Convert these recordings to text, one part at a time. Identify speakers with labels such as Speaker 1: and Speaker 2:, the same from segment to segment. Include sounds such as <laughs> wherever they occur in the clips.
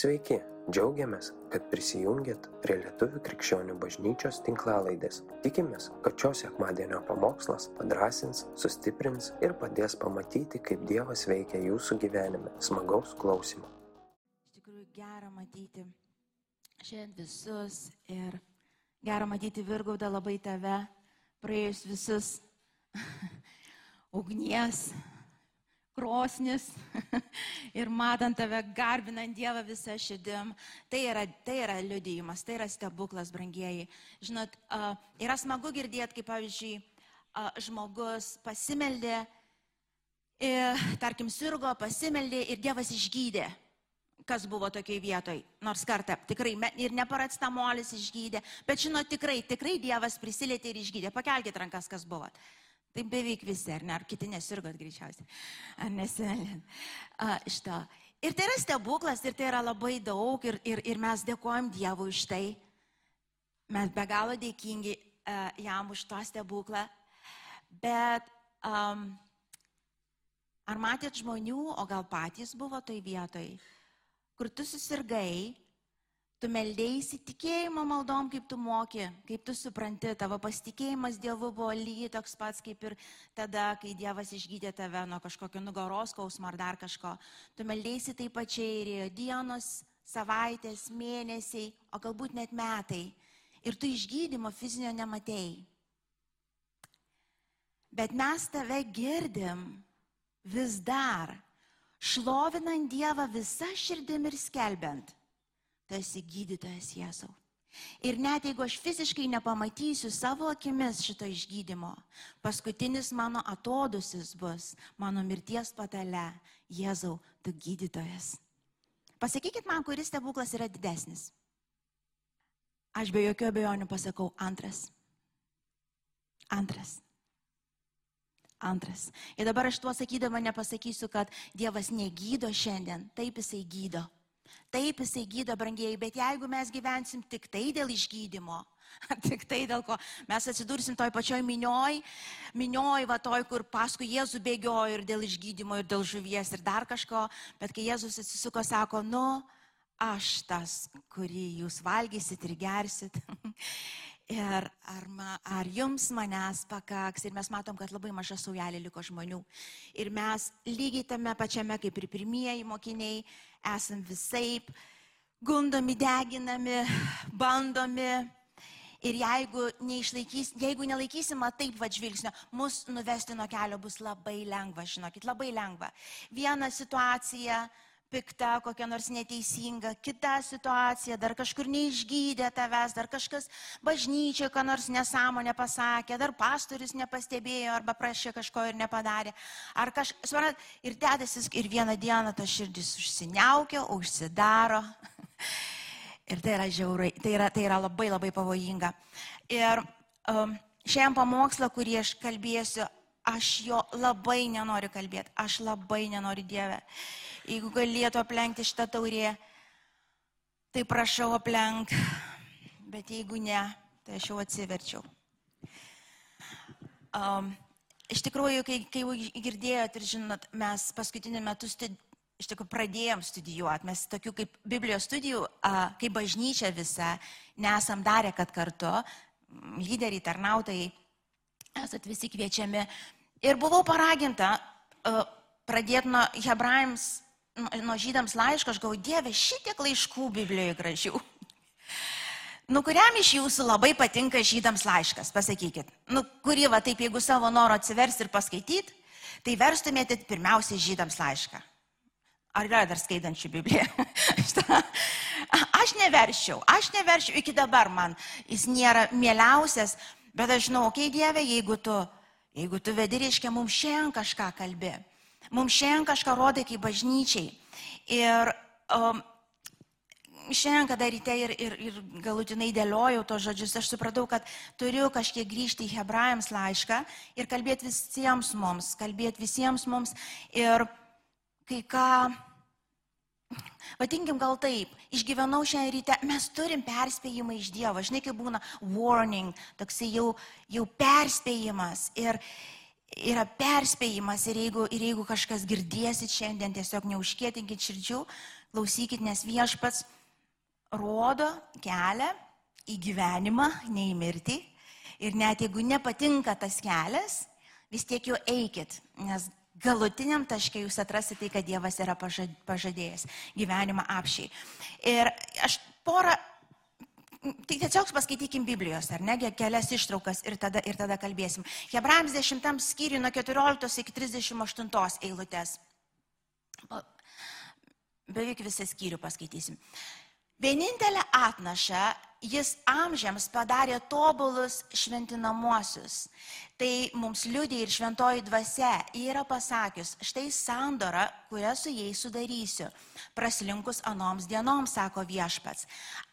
Speaker 1: Sveiki, džiaugiamės, kad prisijungiat prie Lietuvų krikščionių bažnyčios tinklalaidės. Tikimės, kad šios sekmadienio pamokslas padrasins, sustiprins ir padės pamatyti, kaip Dievas veikia jūsų gyvenime. Smagaus klausimų.
Speaker 2: Iš tikrųjų gera matyti šiandien visus ir gera matyti Virgaudą labai tave, praėjus visus <laughs> ugnies, krosnis <laughs> ir matant tave, garbinant Dievą visą širdim. Tai yra, tai yra liudijimas, tai yra stebuklas, brangieji. Žinot, yra smagu girdėti, kaip pavyzdžiui, žmogus pasimeldė, ir, tarkim, sirgo, pasimeldė ir Dievas išgydė kas buvo tokiai vietoj. Nors kartą tikrai ir neparastamolis išgydė, bet žinot, tikrai, tikrai Dievas prisilietė ir išgydė. Pakelkite rankas, kas buvo. Tai beveik visi, ar ne, ar kiti nesirgot greičiausiai. Ar nesimelėt. Iš to. Ir tai yra stebuklas, ir tai yra labai daug, ir, ir, ir mes dėkojam Dievui už tai. Mes be galo dėkingi uh, jam už tą stebuklą. Bet um, ar matėt žmonių, o gal patys buvo toj vietoj, kur tu susirgai, tu meldėjai tikėjimo maldom, kaip tu moki, kaip tu supranti, tavo pasitikėjimas Dievu buvo lygiai toks pats kaip ir tada, kai Dievas išgydė tave nuo kažkokio nugaros skausmo ar dar kažko. Tu meldėjai taip pačiai ir ėjo dienos, savaitės, mėnesiai, o galbūt net metai. Ir tu išgydymo fizinio nematėjai. Bet mes tave girdim vis dar, šlovinant Dievą visą širdim ir skelbiant. Tu esi gydytojas Jėzau. Ir net jeigu aš fiziškai nepamatysiu savo akimis šito išgydymo, paskutinis mano atodusis bus mano mirties patale. Jėzau, tu gydytojas. Pasakykit man, kuris stebuklas yra didesnis. Aš be jokių abejonių pasakau antras. Antras. Antras. Ir dabar aš tuo sakydama nepasakysiu, kad Dievas negydo šiandien. Taip jisai gydo. Taip jisai gydo, brangieji, bet jeigu mes gyvensim tik tai dėl išgydymo, <laughs> tik tai dėl ko mes atsidursim toj pačioj minioj, minioj, va toj, kur paskui Jėzų bėgiojo ir dėl išgydymo, ir dėl žuvies, ir dar kažko, bet kai Jėzus atsisuko, sako, nu, aš tas, kurį jūs valgysit ir gersit. <laughs> Ir ar, ma, ar jums manęs pakaks? Ir mes matom, kad labai maža saujelė liko žmonių. Ir mes lygiai tame pačiame, kaip ir pirmieji mokiniai, esam visaip gundomi, deginami, bandomi. Ir jeigu, neišlaikys, jeigu nelaikysim taip va žvilgsnio, mus nuvesti nuo kelio bus labai lengva, žinokit, labai lengva. Viena situacija pikta, kokia nors neteisinga, kita situacija, dar kažkur neišgydė tavęs, dar kažkas bažnyčioje, ką nors nesąmonę pasakė, dar pastorius nepastebėjo arba prašė kažko ir nepadarė. Ar kažkas, suprantat, ir dedasis, ir vieną dieną ta širdis užsiniaukia, užsidaro. <laughs> Ir tai yra žiaurai, tai yra, tai yra labai labai pavojinga. Ir um, šiandien pamokslą, kurį aš kalbėsiu, aš jo labai nenoriu kalbėti, aš labai nenoriu Dievę. Jeigu galėtų aplenkti šitą taurę, tai prašau aplenk, bet jeigu ne, tai aš jau atsiverčiau. Um, iš tikrųjų, kai, kai jau girdėjot ir žinot, mes paskutiniu metu studi, iš tikrųjų pradėjom studijuoti, mes tokių kaip Biblijos studijų, a, kaip bažnyčia visa, nesam darę, kad kartu, lyderiai, tarnautojai, esat visi kviečiami. Ir buvau paraginta uh, pradėti nuo hebrajams, nuo, nuo žydams laiško, aš galvoju, Dieve, šitiek laiškų Biblijoje gražių. Nu, kuriam iš jūsų labai patinka žydams laiškas, pasakykit. Nu, kurį va taip, jeigu savo noro atsiversti ir paskaityti, tai verstumėte pirmiausiai žydams laišką. Ar yra dar skaitančių Bibliją? <laughs> aš neveršiau, aš neveršiau iki dabar man. Jis nėra mieliausias, bet aš žinau, okei okay, Dieve, jeigu tu, jeigu tu vedi, reiškia, mums šiandien kažką kalbė. Mums šiandien kažką rodai kaip bažnyčiai. Ir um, šiandien, kada ryte ir, ir, ir galutinai dėliojau tos žodžius, aš supratau, kad turiu kažkiek grįžti į hebrajams laišką ir kalbėti visiems mums, kalbėti visiems mums. Ir kai ką, vadinkim gal taip, išgyvenau šiandien ryte, mes turim perspėjimą iš Dievo, žinai, kaip būna warning, toksai jau, jau perspėjimas. Ir, yra perspėjimas ir jeigu, ir jeigu kažkas girdėsit šiandien, tiesiog neužkėtinkit širdžių, Klausykit, nes viešpats rodo kelią į gyvenimą, ne į mirtį. Ir net jeigu nepatinka tas kelias, vis tiek jau eikit, nes galutiniam taškai jūs atrasite tai, kad Dievas yra pažadėjęs gyvenimą apšiai. Ir aš porą, tai tiesiog paskaitykim Biblijos, ar ne, kelias ištraukas ir tada, ir tada kalbėsim. Hebrajams 10 skyriui nuo 14 iki 38 eilutės. Beveik visą skyrių paskaitysim. Vienintelę atnašą jis amžiams padarė tobulus šventinamuosius. Tai mums liūdė ir šventoji dvasia. Yra pasakius, štai sandora, kurią su jais sudarysiu. Praslinkus anoms dienoms, sako viešpats.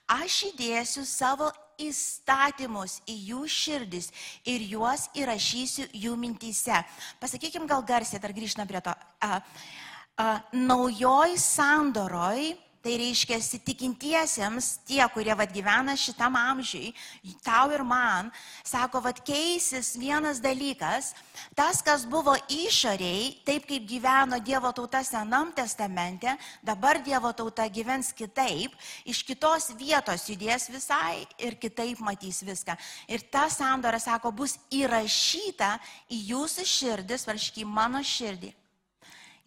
Speaker 2: Aš įdėsiu savo įstatymus į jų širdis ir juos įrašysiu jų mintyse. Pasakykim gal garsiai, dar grįžtame prie to. A, a, naujoj sandoroj Tai reiškia, tikintiesiems, tie, kurie vad gyvena šitam amžiui, tau ir man, sako, vad keisis vienas dalykas, tas, kas buvo išoriai, taip kaip gyveno Dievo tauta Senam testamente, dabar Dievo tauta gyvens kitaip, iš kitos vietos judės visai ir kitaip matys viską. Ir ta sandora, sako, bus įrašyta į jūsų širdis, varšky mano širdį.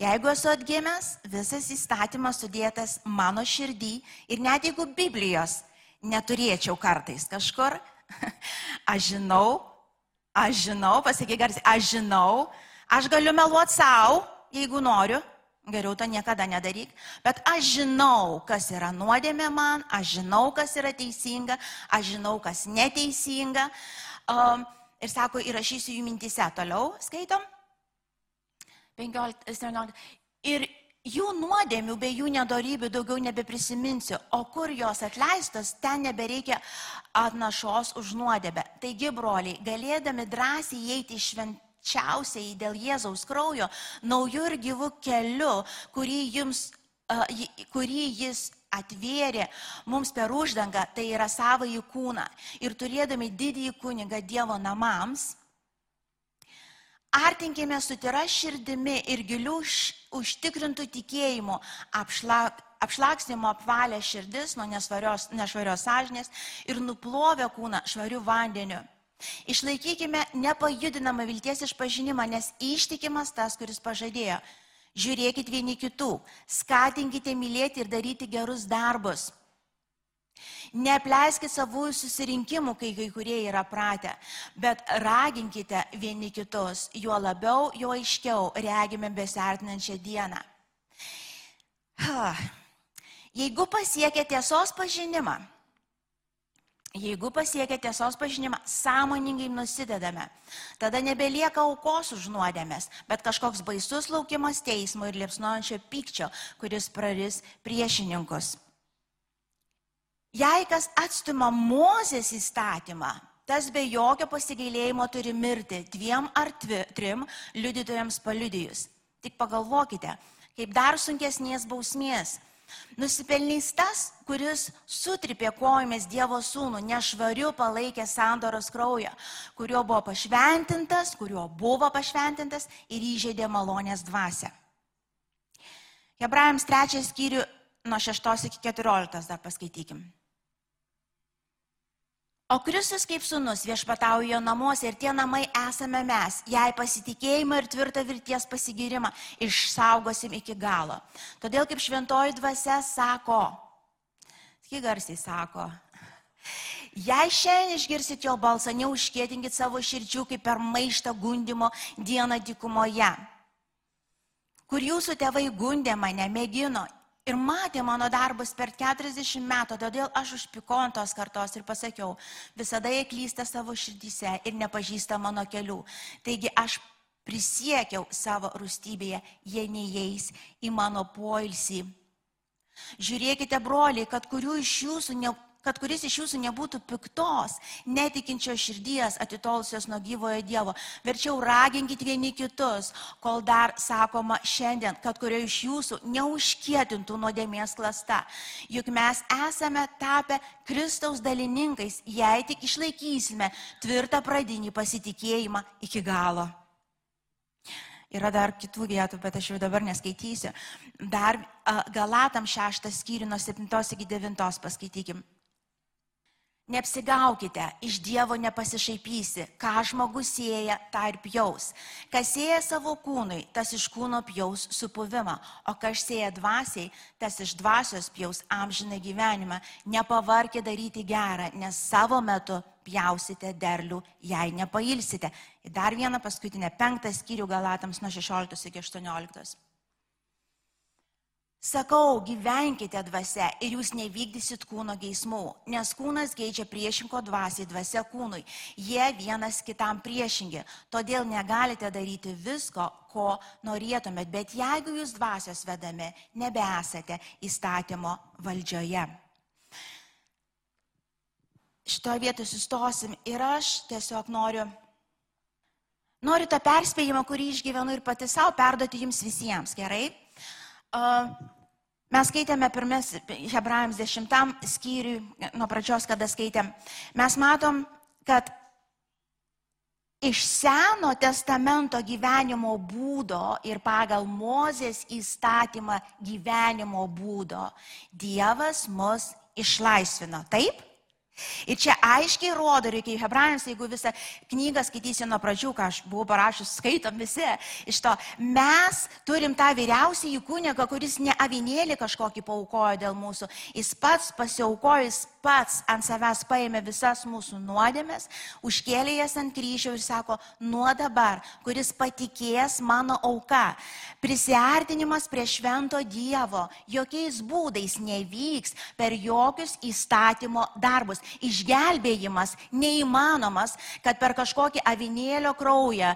Speaker 2: Jeigu esu atgimęs, visas įstatymas sudėtas mano širdį ir net jeigu Biblijos neturėčiau kartais kažkur, <laughs> aš žinau, aš žinau, pasakyk garsiai, aš žinau, aš galiu meluoti savo, jeigu noriu, geriau to niekada nedaryk, bet aš žinau, kas yra nuodėmė man, aš žinau, kas yra teisinga, aš žinau, kas neteisinga. Um, ir sako, įrašysiu jų mintise. Toliau skaitom. 15, 17. Ir jų nuodėmių bei jų nedarybių daugiau nebeprisiminsiu, o kur jos atleistos, ten nebereikia atnašos už nuodėmę. Taigi, broliai, galėdami drąsiai įeiti švenčiausiai dėl Jėzaus kraujo, naujų ir gyvų kelių, kurį, jums, uh, kurį jis atvėrė mums per uždangą, tai yra savąjį kūną. Ir turėdami didįjį kunigą Dievo namams, Artinkime su tyra širdimi ir gilių užtikrintų tikėjimų apšlak, apšlaksnimo apvalę širdis nuo nesvarios, nešvarios sąžinės ir nuplovę kūną švarių vandeniu. Išlaikykime nepajudinamą vilties išpažinimą, nes ištikimas tas, kuris pažadėjo. Žiūrėkit vieni kitų, skatinkite mylėti ir daryti gerus darbus Neapleiskite savųjų susirinkimų, kai kai kurie yra pratę, bet raginkite vieni kitus, juo labiau, juo aiškiau regime besartinančią dieną. Jeigu pasiekia tiesos pažinimą, jeigu pasiekia tiesos pažinimą, sąmoningai nusidedame, tada nebelieka aukos už nuodėmės, bet kažkoks baisus laukimas teismo ir liepsnojančio pykčio, kuris praris priešininkus. Jei kas atstumia Mozės įstatymą, tas be jokio pasigailėjimo turi mirti dviem ar tvi, trim liudytojams paliudijus. Tik pagalvokite, kaip dar sunkesnės bausmės. Nusipelnys tas, kuris sutripė kojomis Dievo sūnų, nešvariu palaikė sandoros kraują, kuriuo buvo pašventintas, kuriuo buvo pašventintas ir įžeidė malonės dvasę. Hebrajams trečias skyrių nuo 6 iki 14 dar paskaitykim. O Kristus kaip sunus viešpataujo namuose ir tie namai esame mes, jei pasitikėjimą ir tvirtą vilties pasigirimą išsaugosim iki galo. Todėl kaip šventoji dvasia sako, tik garsiai sako, jei šiandien išgirsit jo balsą, neužkėtinkit savo širdžių kaip per maištą gundimo dieną dykumoje, kur jūsų tėvai gundė mane, mėgino ir matė mano darbus per 40 metų, todėl aš užpikau ant tos kartos ir pasakiau, visada jie klysta savo širdyse ir nepažįsta mano kelių. Taigi aš prisiekiau savo rūstybėje, jie neįeis į mano poilsį. Žiūrėkite, broliai, kad kurių iš jūsų ne, kad kuris iš jūsų nebūtų piktos, netikinčio širdies atitolusios nuo gyvojo Dievo. Verčiau raginkit vieni kitus, kol dar sakoma šiandien, kad kurio iš jūsų neužkietintų nuodėmės klasta. Juk mes esame tapę Kristaus dalininkais, jei tik išlaikysime tvirtą pradinį pasitikėjimą iki galo. Yra dar kitų vietų, bet aš jau dabar neskaitysiu. Dar Galatam šeštas skyrių nuo 7 iki 9 paskaitykim. Neapsigaukite, iš Dievo nepasišaipysi, ką žmogus sieja, tą ir pjaus. Kas sieja savo kūnui, tas iš kūno pjaus supuvimą, o kas sieja dvasiai, tas iš dvasios pjaus amžiną gyvenimą. Nepavarkite daryti gerą, nes savo metu pjausite derlių, jei nepailsite. Ir dar vieną paskutinę, penktą skyrių Galatams nuo 16 iki 18. Sakau, gyvenkite dvasia ir jūs nevykdysit kūno geismų, nes kūnas geidžia priešinko dvasiai, dvasia kūnui. Jie vienas kitam priešingi, todėl negalite daryti visko, ko norėtumėt, bet jeigu jūs dvasios vedami, nebesate įstatymo valdžioje. Šitoje vietoje sustosim ir aš tiesiog noriu Noriu tą perspėjimą, kurį išgyvenu ir pati savo perduoti jums visiems, gerai? Mes skaitėme pirmes Hebrajams dešimtam skyriui, nuo pradžios, kada skaitėm. Mes matom, kad iš Seno testamento gyvenimo būdo ir pagal Mozės įstatymą gyvenimo būdo Dievas mus išlaisvino. Taip? Ir čia aiškiai rodo, reikia į Hebrajams, jeigu visą knygą skaitysi nuo pradžių, ką aš buvau parašęs, skaitom visi iš to, mes turim tą vyriausiąjį kūnigą, kuris ne avinėlį kažkokį paukojo dėl mūsų, jis pats pasiaukojo, jis pats ant savęs paėmė visas mūsų nuodėmės, užkėlė jas ant kryžiaus ir sako, nuo dabar, kuris patikės mano auka, prisartinimas prie švento Dievo jokiais būdais nevyks per jokius įstatymo darbus. Išgelbėjimas neįmanomas, kad per kažkokį avinėlio kraują,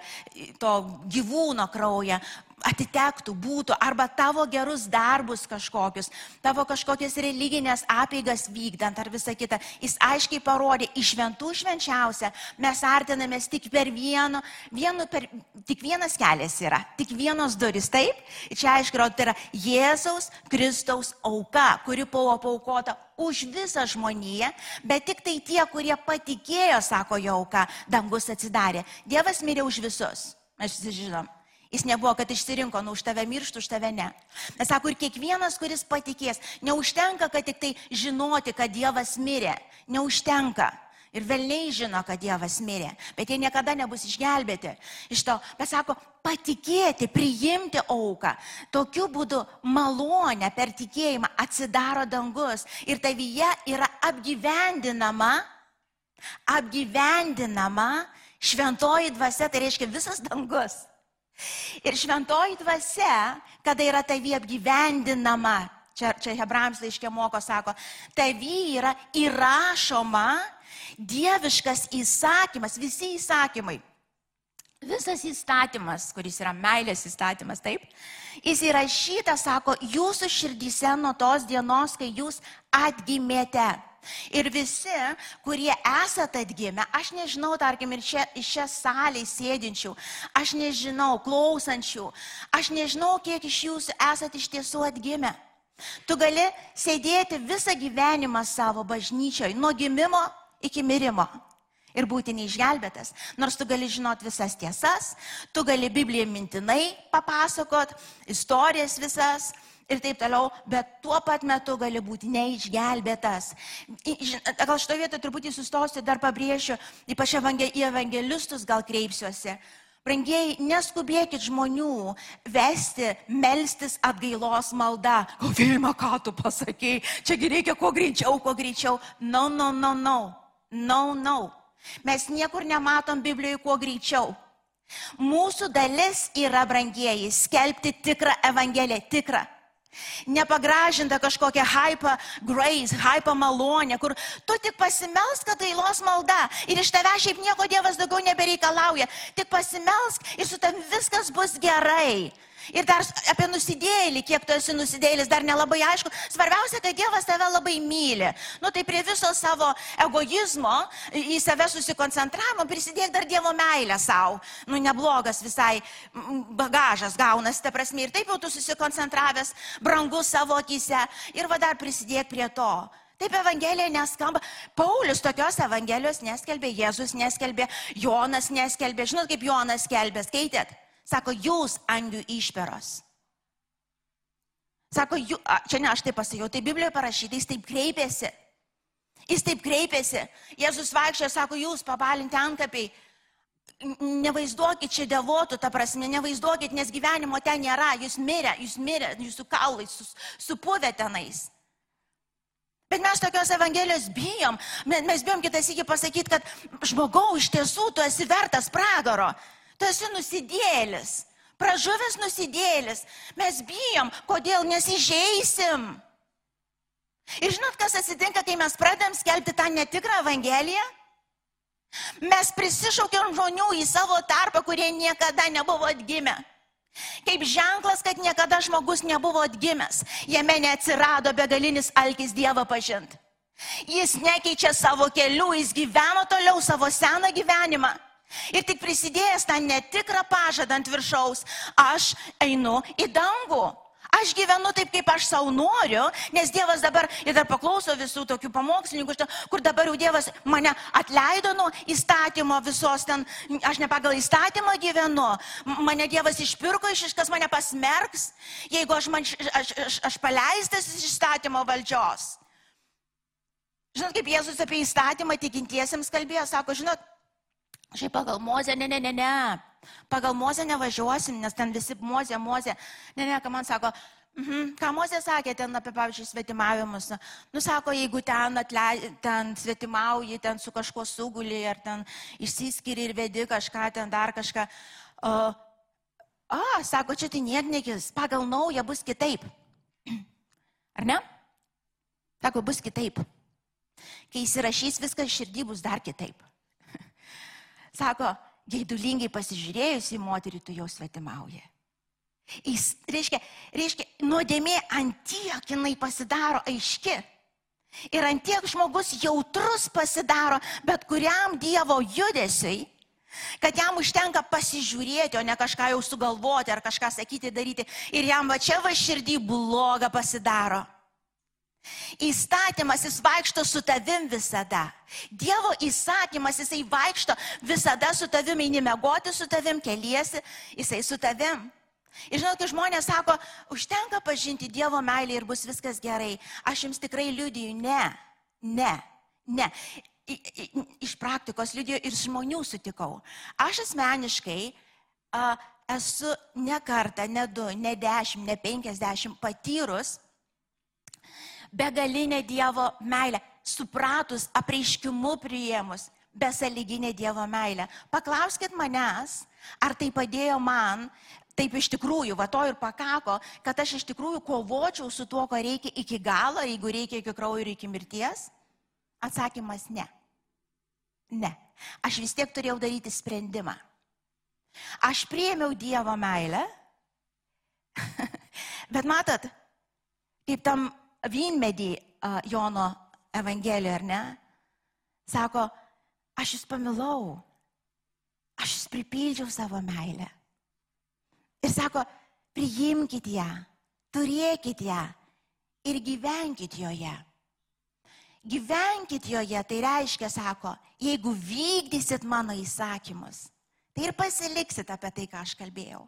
Speaker 2: to gyvūno kraują atitektų, būtų, arba tavo gerus darbus kažkokius, tavo kažkokias religinės apeigas vykdant ar visą kitą. Jis aiškiai parodė, iš šventų švenčiausia mes artinamės tik per vieno, vienu, per, tik vienas kelias yra, tik vienos duris, taip? Ir čia aiškiai, tai yra Jėzaus Kristaus auka, kuri buvo paukota už visą žmoniją, bet tik tai tie, kurie patikėjo, sako jo auka, dangus atsidarė. Dievas mirė už visus. Mes visi žinom. Jis nebuvo, kad išsirinko, nu už tave mirštų, už tave ne. Nes sako, ir kiekvienas, kuris patikės, neužtenka, kad tik tai žinoti, kad Dievas mirė. Neužtenka. Ir velniai žino, kad Dievas mirė, bet jie niekada nebus išgelbėti. Iš to, bet sako, patikėti, priimti auką. Tokiu būdu malonę per tikėjimą atsidaro dangus ir tavyje yra apgyvendinama, apgyvendinama šventoji dvasia, tai reiškia visas dangus. Ir šventoji dvasia, kada yra tavy apgyvendinama, čia, čia Hebrams laiškė moko, sako, tavy yra įrašoma dieviškas įsakymas, visi įsakymai. Visas įstatymas, kuris yra meilės įstatymas, taip, jis įrašytas, sako, jūsų širdyse nuo tos dienos, kai jūs atgimėte. Ir visi, kurie esate atgimę, aš nežinau, tarkim, ir čia, čia salėje sėdinčių, aš nežinau, klausančių, aš nežinau, kiek iš jūsų esate iš tiesų atgimę. Tu gali sėdėti visą gyvenimą savo bažnyčioje, nuo gimimo iki mirimo ir būti neišgelbėtas. Nors tu gali žinot visas tiesas, tu gali Bibliją mintinai papasakot, istorijas visas, ir taip toliau, bet tuo pat metu gali būti neišgelbėtas. Gal šito vietoje truputį sustosiu, dar pabrėšiu, ypač į evangelistus gal kreipsiuosi. Brangiai, neskubėkit žmonių vesti, melstis atgailos malda. O Vilma, ką tu pasakėjai, čiagi reikia kuo greičiau, kuo greičiau. No, no, no, no. No, no. Mes niekur nematom Biblijoje kuo greičiau. Mūsų dalis yra, brangieji, skelbti tikrą evangeliją, tikrą. Nepagražinta kažkokia hypa grace, hypa malonė, kur tu tik pasimelsk, kad dailos malda ir iš tave šiaip nieko Dievas daugiau nebereikalauja. Tik pasimelsk ir su tam viskas bus gerai. Ir dar apie nusidėlį, kiek tu esi nusidėlis, dar nelabai aišku. Svarbiausia, kad Dievas tave labai myli. Nu tai prie viso savo egoizmo, į save susikoncentravimo prisidėk dar Dievo meilę savo. Nu neblogas visai bagažas gaunas, ta prasme. Ir taip jau tu susikoncentravęs, brangus savo akise. Ir va dar prisidėk prie to. Taip Evangelija neskamba. Paulius tokios Evangelijos neskelbė, Jėzus neskelbė, Jonas neskelbė. Žinot, kaip Jonas skelbė, skaitėt? Sako, jūs angių išperos. Sako, jų, a, čia ne aš taip pasakiau, tai Biblijoje parašyta, jis taip kreipėsi. Jis taip kreipėsi. Jėzus vaikščiojo, sako, jūs pabalinti antkapiai. Nevaizduokit čia devotų, ta prasme, nevaizduokit, nes gyvenimo ten nėra. Jūs mirė, jūs mirė, jūsų kaulai supuvę tenais. Bet mes tokios Evangelijos bijom. Mes bijom kitas iki pasakyti, kad žmogau, iš tiesų tu esi vertas pragaro. Tu esi nusidėlis. Pražuvęs nusidėlis. Mes bijom, kodėl nesižeisim. Ir žinot, kas atsitinka, kai mes pradėm skelbti tą netikrą Evangeliją? Mes prisišaukėm žmonių į savo tarpą, kurie niekada nebuvo atgimę. Kaip ženklas, kad niekada žmogus nebuvo atgimęs, jame neatsirado begalinis alkis Dievą pažinti. Jis nekeičia savo kelių, jis gyveno toliau savo seną gyvenimą. Ir tik prisidėjęs tą netikrą pažadą ant viršaus, aš einu į dangų. Aš gyvenu taip, kaip aš savo noriu, nes Dievas dabar, ir dar paklauso visų tokių pamokslininkų, kur dabar jau Dievas mane atleido nuo įstatymo visos ten, aš ne pagal įstatymą gyvenu, mane Dievas išpirko iš iškas, mane pasmerks, jeigu aš, man, aš, aš, aš paleistas iš įstatymo valdžios. Žinot, kaip Jėzus apie įstatymą tikintiesiems kalbėjo, sako, žinot, šiaip pagal mozę, ne, ne, ne, ne. Pagal Mozę nevažiuosim, nes ten visi Mozė, Mozė. Ne, ne, ką man sako, mhm, ką Mozė sakė ten apie, pavyzdžiui, svetimavimus. Nu, sako, jeigu ten, atlei, ten svetimauji, ten su kažkuo sugulį, ar ten išsiskiri ir vedi kažką, ten dar kažką. O, a, sako, čia tai nieknekis, pagal naują bus kitaip. <clears throat> Ar ne? Sako, bus kitaip. Kai įsirašys viskas širdį bus dar kitaip. Sako, gaidulingai pasižiūrėjus į moterį, tu jau svetimauji. Jis, reiškia, reiškia, nuodėmė antiek jinai pasidaro aiški. Ir antiek žmogus jautrus pasidaro bet kuriam Dievo judesiui, kad jam užtenka pasižiūrėti, o ne kažką jau sugalvoti ar kažką sakyti, daryti. Ir jam va čia va širdį bloga pasidaro. Įstatymas jis vaikšto su tavim visada. Dievo įsakymas jisai vaikšto visada su tavim, eini mėgoti su tavim, keliesi, jisai su tavim. Ir žinot, kai žmonės sako, užtenka pažinti Dievo meilį ir bus viskas gerai, aš jums tikrai liudiju, ne, ne, ne. I, i, iš praktikos liudiju ir žmonių sutikau. Aš asmeniškai a, esu ne kartą, ne du, ne dešimt, ne penkisdešimt patyrus, begalinę Dievo meilę, supratus, apreiškimu priėmus, besaliginę Dievo meilę. Paklauskit manęs, ar tai padėjo man, taip iš tikrųjų, va to ir pakako, kad aš iš tikrųjų kovočiau su tuo, ko reikia iki galo, jeigu reikia iki kraujo ir iki mirties? Atsakymas ne. Ne. Aš vis tiek turėjau daryti sprendimą. Aš priėmiau Dievo meilę, <laughs> bet matot, kaip tam vynmedį Jono Evangelijoje, ar ne? Sako, aš jūs pamilau, aš jūs pripildžiau savo meilę. Ir sako, priimkite ją, turėkite ją ir gyvenkite joje. Gyvenkite joje, tai reiškia, sako, jeigu vykdysit mano įsakymus, tai ir pasiliksit apie tai, ką aš kalbėjau.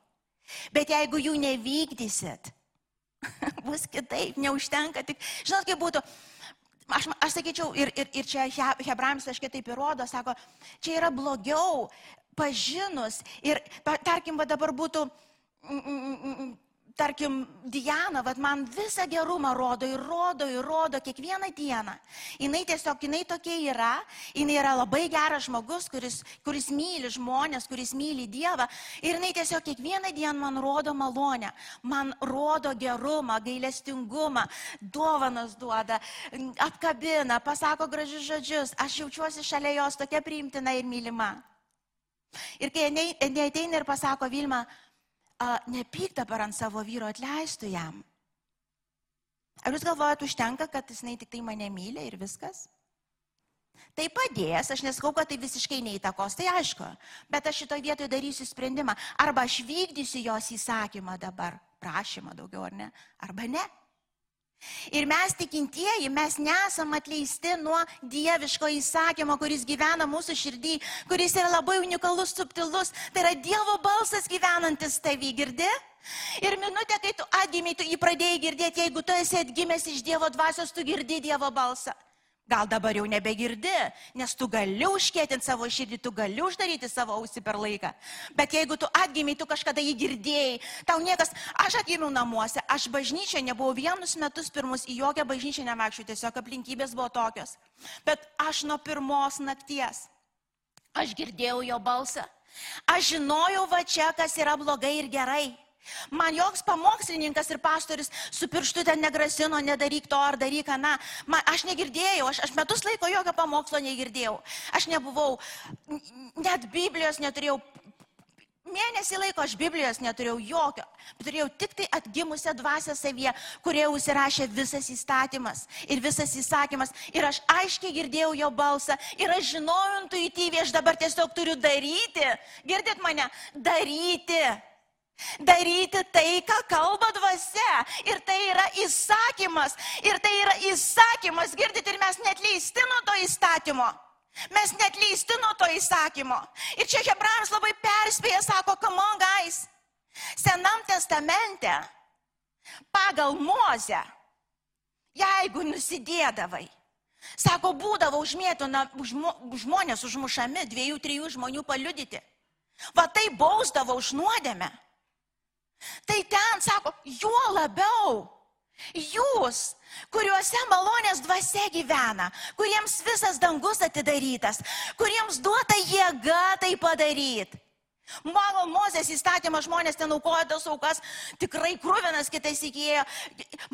Speaker 2: Bet jeigu jų nevykdysit, <laughs> bus kitaip, neužtenka tik, žinot, kaip būtų, aš, aš sakyčiau, ir, ir, ir čia Hebrams aš kitaip įrodo, sako, čia yra blogiau pažinus ir, tarkim, va dabar būtų, mm, mm, mm, tarkim, Diana, vad man visą gerumą rodo ir rodo ir rodo kiekvieną dieną. Jis tiesiog, jinai tokia yra, jinai yra labai geras žmogus, kuris, kuris myli žmonės, kuris myli Dievą. Ir jinai tiesiog kiekvieną dieną man rodo malonę, man rodo gerumą, gailestingumą, dovanas duoda, apkabina, pasako gražius žodžius. Aš jaučiuosi šalia jos tokia priimtina ir mylima. Ir kai jinai ateina ir pasako Vilma, nepyk dabar ant savo vyro, atleistų jam. Ar jūs galvojate, užtenka, kad jis tik tai mane myli ir viskas? Tai padės, aš nesakau, kad tai visiškai neįtakos, tai aišku, bet aš šitoje vietoje darysiu sprendimą. Arba aš vykdysiu jos įsakymą dabar, prašymą daugiau ar ne, arba ne. Ir mes tikintieji, mes nesam atleisti nuo dieviško įsakymo, kuris gyvena mūsų širdį, kuris yra labai unikalus, subtilus. Tai yra Dievo balsas gyvenantis tavį, girdi? Ir minutę, kai tu atgimiai, tu jį pradėjai girdėti, jeigu tu esi atgimęs iš Dievo dvasios, tu girdi Dievo balsą. Gal dabar jau nebegirdi, nes tu gali užkėtinti savo širdį, tu gali uždaryti savo ausį per laiką. Bet jeigu tu atgimiai, tu kažkada jį girdėjai, tau niekas, aš atgimiau namuose, aš bažnyčia nebuvau vienus metus pirmus į jokią bažnyčią nevaikščiu, tiesiog aplinkybės buvo tokios. Bet aš nuo pirmos nakties, aš girdėjau jo balsą, aš žinojau va čia, kas yra blogai ir gerai. Man joks pamokslininkas ir pastorius su pirštu ten negrasino, nedaryk to ar daryk aną. Man, aš negirdėjau, aš, aš metus laiko jokio pamokslo negirdėjau. Aš nebuvau, net Biblijos neturėjau. Mėnesį laiko aš Biblijos neturėjau jokio, turėjau tik tai atgimusią dvasę savyje, kurie užsirašė visas įstatymas ir visas įsakymas. Ir aš aiškiai girdėjau jo balsą ir aš žinojau intuityviai, aš dabar tiesiog turiu daryti. Girdit mane? Daryti Daryti tai, ką kalba dvasia. Ir tai yra įsakymas. Ir tai yra įsakymas, girdit, ir mes net leisti nuo to įstatymo. Mes net leisti nuo to įsakymo. Ir čia Hebrajams labai perspėja, sako, come on, guys. Senam testamente, pagal Mozę, jeigu nusidėdavai, sako, būdavo užmėtona, užmo, žmonės užmušami, dviejų, trijų žmonių paliudyti. Va tai bausdavo už nuodėmę. Tai ten sako, juo labiau jūs, kuriuose malonės dvasia gyvena, kuriems visas dangus atidarytas, kuriems duota jėga tai padaryti. Mano Mozės įstatymą žmonės ten aukoja tas aukas, tikrai krūvinas kitais įkėjo.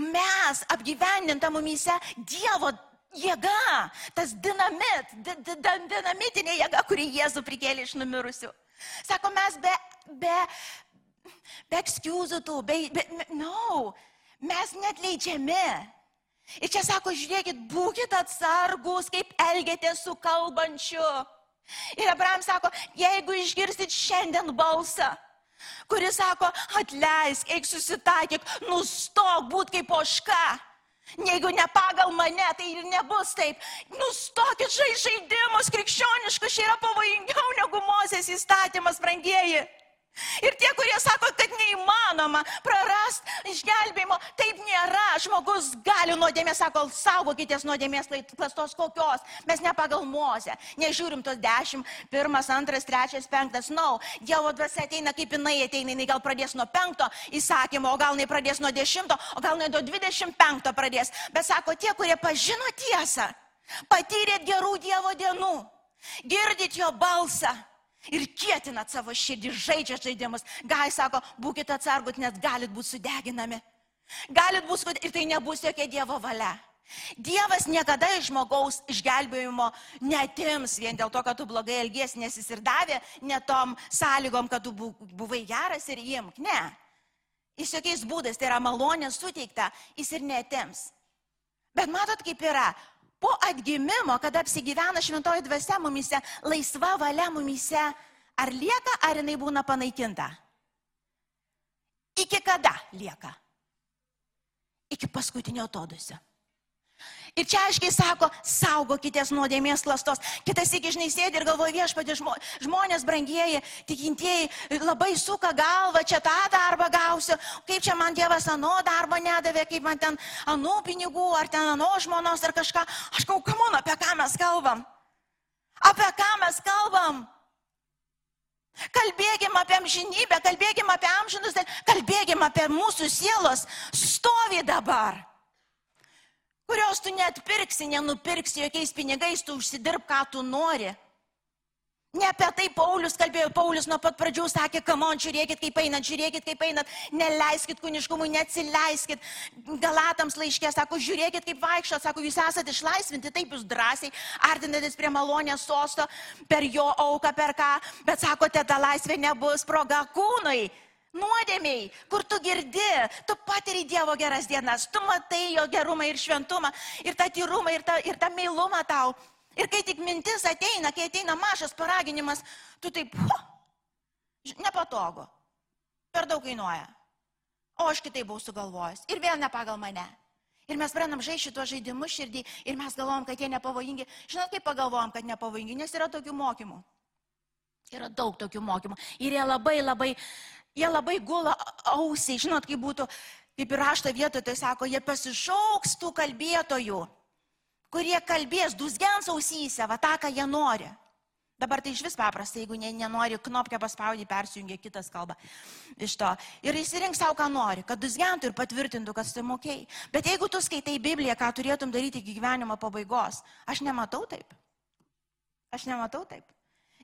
Speaker 2: Mes apgyvendinta mumyse Dievo jėga, tas dinamit, di, di, dinamitinė jėga, kuri Jėzų prikėlė iš numirusių. Sako, mes be, be be ekskuzų tų, be, be, no, mes net leidžiami. Ir čia sako, žiūrėkit, būkite atsargus, kaip elgėtės su kalbančiu. Ir Abraham sako, jeigu išgirsit šiandien balsą, kuris sako, atleisk, eik susitaikyk, nustok būt kaip oška. Jeigu ne pagal mane, tai ir nebus taip. Nustokit žai žaidimus krikščioniškus, čia yra pavojingiau negu Mozės įstatymas, brangieji. Ir tie, kurie sako, kad neįmanoma prarast išgelbėjimo, taip nėra. Žmogus gali nuodėmės, sako, saugokitės nuodėmės klastos kokios. Mes ne pagal mozę, nežiūrim tos dešimt, pirmas, antras, trečias, penktas. Na, no. Dievo dvasia ateina kaip jinai ateina, jinai gal pradės nuo penkto įsakymo, o gal jinai pradės nuo dešimto, o gal nuo dvidešimt penkto pradės. Bet sako, tie, kurie pažino tiesą, patyrėt gerų Dievo dienų, girdit jo balsą ir kietinat savo širdį, žaidžiat žaidimus. Gai sako, būkite atsargut, nes galit būti sudeginami. Galit būti, ir tai nebus jokia Dievo valia. Dievas niekada iš žmogaus išgelbėjimo netims vien dėl to, kad tu blogai elgiesi, nes jis ir davė netom sąlygom, kad tu buvai geras ir imk. Ne. Jis jokiais būdais, tai yra malonė suteikta, jis ir netims. Bet matot, kaip yra, po atgimimo, kada apsigyvena šventoji dvasia mumise, laisva valia mumise, ar lieka, ar jinai būna panaikinta? Iki kada lieka? Iki paskutinio atodusio. Ir čia aiškiai sako, saugokitės nuodėmės klastos. Kitas iki žinai sėdi ir galvoja viešpatė, žmonės brangieji, tikintieji labai suka galvą, čia tą darbą gausiu, kaip čia man Dievas ano darbo nedavė, kaip man ten anų pinigų, ar ten ano žmonos, ar kažką. Aš kau, kamun, apie ką mes kalbam? Apie ką mes kalbam? Kalbėkim apie amžinybę, kalbėkim apie amžinus, kalbėkim apie mūsų sielos stovi dabar kurios tu net pirksi, nenupirksi jokiais pinigais, tu užsidirb, ką tu nori. Ne apie tai Paulius kalbėjo, Paulius nuo pat pradžių sakė, kamon, žiūrėkit kaip einat, žiūrėkit kaip einat, neleiskit kuniškumui, neatsileiskit. Galatams laiškė, sako, žiūrėkit kaip vaikščio, sako, jūs esate išlaisvinti, taip jūs drąsiai artinatės prie malonės sosto, per jo auką, per ką, bet sakote, ta laisvė nebus proga kūnui nuodėmiai, kur tu girdi, tu patiri Dievo geras dienas, tu matai jo gerumą ir šventumą, ir tą tyrumą, ir tą, ir tą meilumą tau. Ir kai tik mintis ateina, kai ateina mažas paraginimas, tu taip, ho, nepatogu, per daug kainuoja. O aš kitaip buvau sugalvojęs ir vėl ne pagal mane. Ir mes pradedam žaisti šituos žaidimus širdį ir mes galvom, kad jie nepavojingi. Žinot, kaip pagalvojom, kad nepavojingi, nes yra tokių mokymų. Yra daug tokių mokymų. Ir jie labai, labai, jie labai gula ausiai. Žinot, kaip būtų, kaip ir rašto vietoje, tai sako, jie pasišauks tų kalbėtojų, kurie kalbės, dusgens ausyse, va tą, ką jie nori. Dabar tai iš vis paprasta, jeigu ne, nenori knopkę paspaudyti, persijungia kitas kalba iš to. Ir įsirink savo, ką nori, kad dusgentų ir patvirtintų, kad tai mokėjai. Bet jeigu tu skaitai Bibliją, ką turėtum daryti iki gyvenimo pabaigos, aš nematau taip. Aš nematau taip.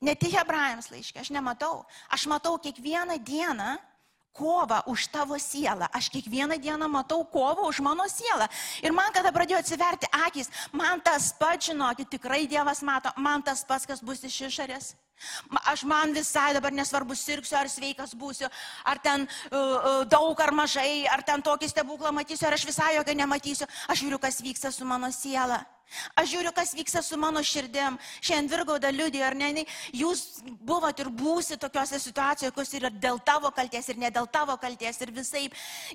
Speaker 2: Ne tik hebrajams laiškė, aš nematau. Aš matau kiekvieną dieną kovą už tavo sielą. Aš kiekvieną dieną matau kovą už mano sielą. Ir man, kada pradėjo atsiverti akis, man tas pats, žinokit, tikrai Dievas mato, man tas pats, kas bus iš išorės. Aš man visai dabar nesvarbu, sirgsiu ar sveikas būsiu, ar ten uh, uh, daug ar mažai, ar ten tokį stebuklą matysiu, ar aš visai jokio nematysiu. Aš žiūriu, kas vyksta su mano siela. Aš žiūriu, kas vyksta su mano širdim. Šiandien Virgauda liūdė, ar ne, jūs buvot ir būsi tokiuose situacijose, kus yra dėl tavo kalties ir ne dėl tavo kalties ir visai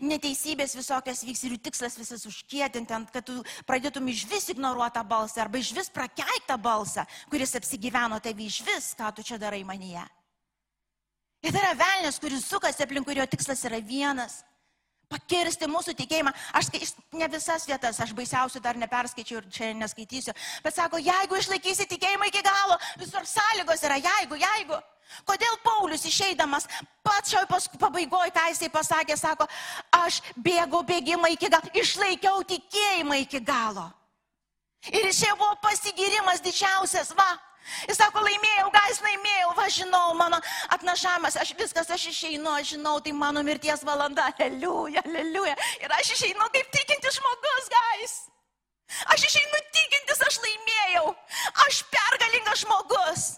Speaker 2: neteisybės visokios vyks ir jų tikslas visas užkėtinti, kad tu pradėtum iš vis ignoruotą balsą arba iš vis prakeiktą balsą, kuris apsigyveno tavi iš vis, ką tu čia darai manyje. Ir tai yra velnės, kuris sukasi aplink, kurio tikslas yra vienas pakirsti mūsų tikėjimą. Aš ne visas vietas, aš baisiausių dar neperskaičiau ir čia neskaitysiu, bet sako, jeigu išlaikysi tikėjimą iki galo, visur sąlygos yra, jeigu, jeigu. Kodėl Paulius išeidamas pačioj pabaigoje, ką jisai pasakė, sako, aš bėgau bėgimą iki galo, išlaikiau tikėjimą iki galo. Ir čia buvo pasigirimas didžiausias, va, Jis sako, laimėjau, gais laimėjau, va žinau, mano atnašamas, aš viskas, aš išeinu, aš žinau, tai mano mirties valanda, aleliuja, aleliuja. Ir aš išeinu kaip tikintis žmogus, gais. Aš išeinu tikintis, aš laimėjau, aš pergalingas žmogus.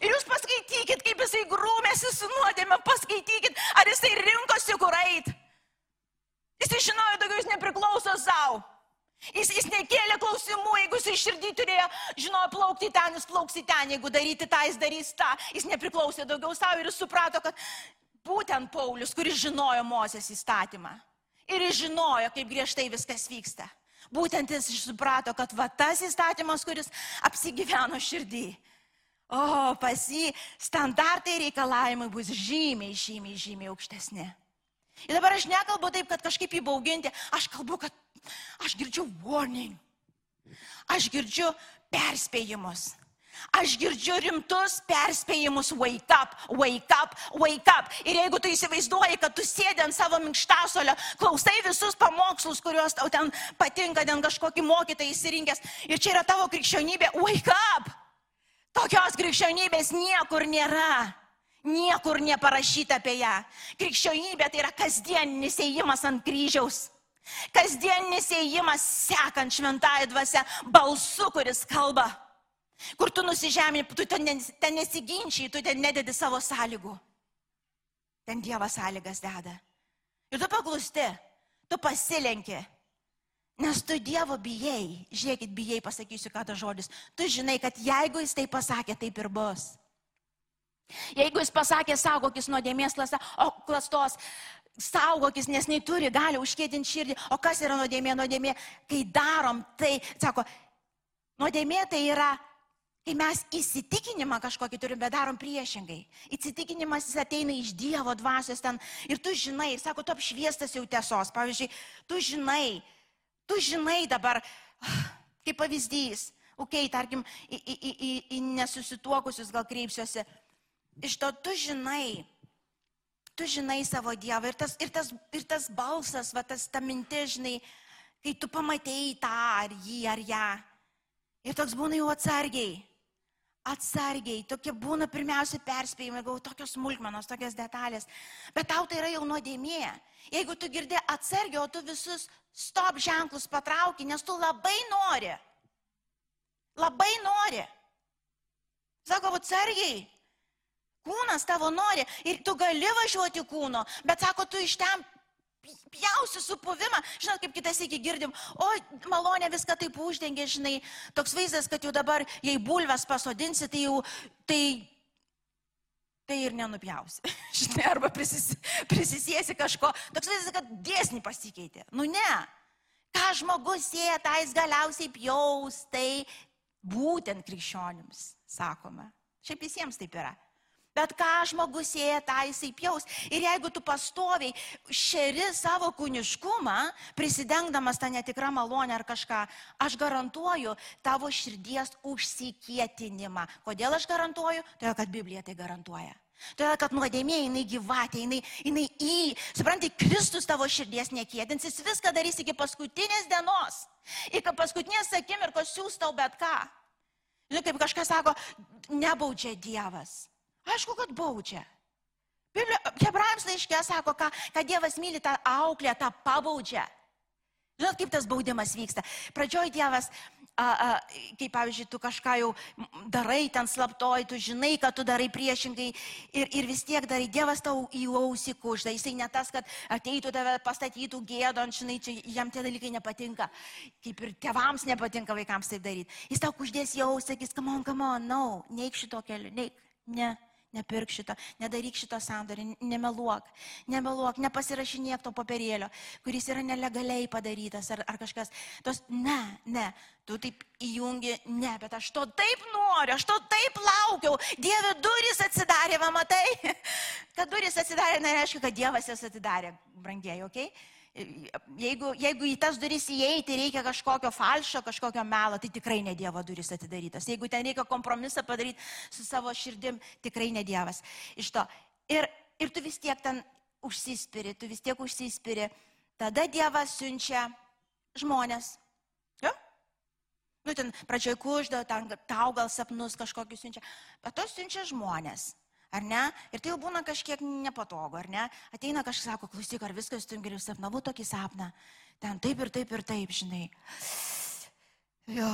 Speaker 2: Ir jūs paskaitykit, kaip jisai grūmėsi su nuodėme, paskaitykit, ar jisai rinkosi kur eit. Jisai žinojo, daugiau jis nepriklauso savo. Jis, jis nekėlė klausimų, jeigu jis iširdį turėjo, žinojo, plaukti ten, jis plauks į ten, jeigu daryti tą, jis darys tą. Jis nepriklausė daugiau savo ir jis suprato, kad būtent Paulius, kuris žinojo Mozės įstatymą ir jis žinojo, kaip griežtai viskas vyksta. Būtent jis suprato, kad va tas įstatymas, kuris apsigyveno širdį, o pas jį standartai reikalavimai bus žymiai, žymiai, žymiai aukštesni. Ir dabar aš nekalbu taip, kad kažkaip įbauginti, aš kalbu, kad Aš girdžiu warning. Aš girdžiu perspėjimus. Aš girdžiu rimtus perspėjimus, wake up, wake up, wake up. Ir jeigu tu įsivaizduoji, kad tu sėdi ant savo minkštasolio, klausai visus pamokslus, kuriuos tau ten patinka, ten kažkokį mokytą įsirinkęs, ir čia yra tavo krikščionybė, wake up. Tokios krikščionybės niekur nėra. Niekur neparašyta apie ją. Krikščionybė tai yra kasdieninis ėjimas ant kryžiaus. Kasdieninis įėjimas sekant šventąją dvasę balsu, kuris kalba. Kur tu nusižemini, tu ten, ten nesiginčiai, tu ten nededi savo sąlygų. Ten Dievas sąlygas deda. Ir tu paklusti, tu pasilenki. Nes tu Dievo bijai. Žiūrėkit, bijai, pasakysiu, ką tas žodis. Tu žinai, kad jeigu jis tai pasakė, taip ir bus. Jeigu jis pasakė, saugokis nuodėmės klasta, o klastos, saugokis, nes jinai turi gali užkėdinti širdį. O kas yra nuodėmė? Nuodėmė, kai darom tai, sako, nuodėmė tai yra, kai mes įsitikinimą kažkokį turim, bet darom priešingai. Įsitikinimas jis ateina iš Dievo dvasios ten ir tu žinai, sako, tu apšviestas jau tiesos. Pavyzdžiui, tu žinai, tu žinai dabar, kaip pavyzdys, okei, okay, tarkim, į, į, į, į nesusituokusius gal kreipsiuosi. Iš to tu žinai, tu žinai savo Dievą ir tas, ir tas, ir tas balsas, va, tas ta mintis, žinai, kai tu pamatėjai tą ar jį ar ją. Ir toks būna jau atsargiai. Atsargiai, tokie būna pirmiausia perspėjimai, gau tokios smulkmenos, tokios detalės. Bet tau tai yra jau nuodėmė. Jeigu tu girdė atsargiai, o tu visus stop ženklus patrauki, nes tu labai nori. Labai nori. Sako, atsargiai, Kūnas tavo nori ir tu gali važiuoti kūno, bet sako, tu iš ten pjausi su puvimą. Žinot, kaip kitas iki girdim, o malonė viską taip uždengia, žinai, toks vaizdas, kad jau dabar, jei bulves pasodinsi, tai jau, tai, tai ir nenupjausi. <laughs> Žinai, arba prisis, prisisėsi kažko. Toks vaizdas, kad dėsnį pasikeitė. Nu ne. Ką žmogus sėja, tai jis galiausiai pjaus, tai būtent krikščionims sakome. Šiaip visiems taip yra. Bet ką žmogus sėja, tą jisai pjaus. Ir jeigu tu pastoviai šeri savo kūniškumą, prisidengdamas tą netikrą malonę ar kažką, aš garantuoju tavo širdies užsikietinimą. Kodėl aš garantuoju? Todėl, kad Biblija tai garantuoja. Todėl, kad nuodėmė jinai gyvatė, jinai, jinai į, supranti, Kristus tavo širdies nekėdins, jis viską darys iki paskutinės dienos. Iki paskutinės akimirkos siūs tau bet ką. Žinai, kaip kažkas sako, nebaudžia Dievas. Aišku, kad baudžia. Hebrajams laiškė sako, ką, kad Dievas myli tą auklę, tą pabaudžia. Žinot, kaip tas baudimas vyksta. Pradžioj Dievas, a, a, kaip pavyzdžiui, tu kažką jau darai ten slaptoj, tu žinai, kad tu darai priešingai ir, ir vis tiek darai. Dievas tau į ausį kužda. Jisai ne tas, kad ateitų tave pastatytų gėdon, žinai, čia jam tie dalykai nepatinka. Kaip ir tėvams nepatinka vaikams taip daryti. Jis tau kuždės jau, sakys, come on, come on, no, neik šito keliu, neik, ne. Nepirk šito, nedaryk šito sandorį, nemeluok, nemeluok, nepasirašinėk to papirėlio, kuris yra nelegaliai padarytas ar, ar kažkas. Tos, ne, ne, tu taip įjungi, ne, bet aš to taip noriu, aš to taip laukiau. Dieve duris atsidarė, va matai. <laughs> Kad duris atsidarė, nereiškia, kad Dievas jas atidarė, brangieji, okei? Okay? Jeigu, jeigu į tas duris įeiti reikia kažkokio falšo, kažkokio melo, tai tikrai ne Dievo duris atidarytas. Jeigu ten reikia kompromisą padaryti su savo širdim, tikrai ne Dievas. Iš to. Ir, ir tu vis tiek ten užsispiri, tu vis tiek užsispiri. Tada Dievas siunčia žmonės. Jo? Nu, ten pradžioj kužda, ten tau gal sapnus kažkokius siunčia. Bet to siunčia žmonės ar ne? Ir tai jau būna kažkiek nepatogu, ar ne? Ateina kažkas, sako, klausyk, ar viskas, tu geriau sapnavau tokį sapną. Ten taip ir taip ir taip, žinai. Jo.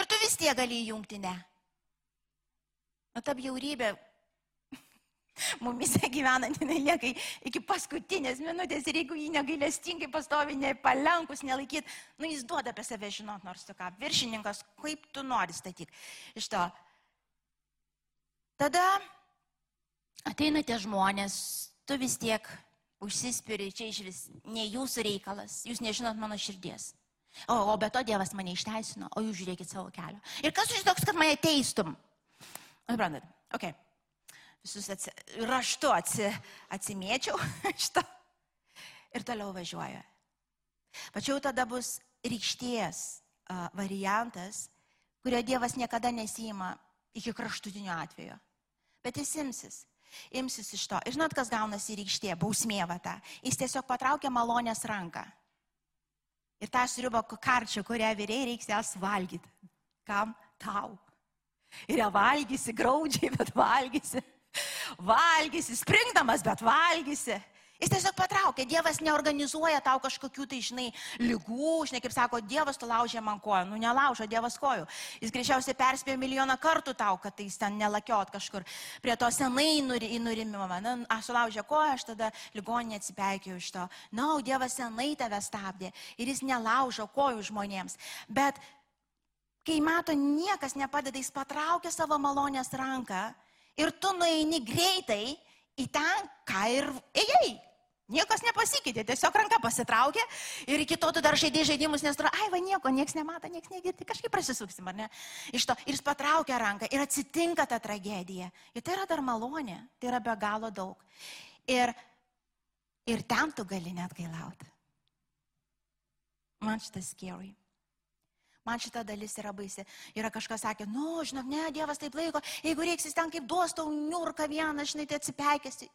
Speaker 2: Ir tu vis tiek gali įjungti ne. O ta bjaurybė <laughs> mumise gyvenant, jinai lieka iki paskutinės minutės ir jeigu jį negailestingai pastovi, nepalenkus, nelaikyt, nu jis duoda apie save žinot, nors tu ką, viršininkas, kaip tu nori statyti. Iš to Tada ateina tie žmonės, tu vis tiek užsispiri, čia iš vis ne jūsų reikalas, jūs nežinot mano širdies. O, o be to Dievas mane išteisino, o jūs žiūrėkit savo kelią. Ir kas už toks, kad mane teistum? Suprantat, ok. Visus atsi, raštu atsi, atsimėčiau <laughs> šitą ir toliau važiuoju. Tačiau tada bus rykšties variantas, kurio Dievas niekada nesima iki kraštutinio atvejo bet jis imsis. Imsis iš to. Ir žinot, kas gaunasi rykštė, bausmė vata. Jis tiesiog patraukia malonės ranką. Ir tą sriubą karčią, kurią vyriai reiks jas valgyti. Kam? Tau. Ir ją valgysi, graudžiai, <laughs> bet valgysi. Valgysi, springdamas, bet valgysi. Jis tiesiog patraukia, Dievas neorganizuoja tau kažkokių tai, žinai, lygų, žinai, kaip sako, Dievas tu laužė man koją, nu nelaužo Dievas kojų. Jis greičiausiai perspėjo milijoną kartų tau, kad tai ten nelakiot kažkur prie to senai nurimimo. Na, aš sulaužė koją, aš tada ligoninė atsipeikėjau iš to. Na, no, Dievas senai tave stabdė ir jis nelaužo kojų žmonėms. Bet kai mato, niekas nepadeda, jis patraukia savo malonės ranką ir tu nueini greitai į ten, ką ir ėjai. Niekas nepasikeitė, tiesiog ranka pasitraukė ir iki to tu dar žaidėjai žaidimus, nes tu, ai, va nieko, niekas nemato, niekas negirdi, kažkaip prasisuksim, ar ne? Iš to ir jis patraukia ranką ir atsitinka ta tragedija. Ir tai yra dar malonė, tai yra be galo daug. Ir, ir ten tu gali net gailauti. Man šitas scary. Man šita dalis yra baisi. Yra kažkas sakė, nu, žinok, ne, Dievas taip laiko, jeigu reiksis ten kaip duos tau niurką vieną, žinai, tai atsipeikėsi.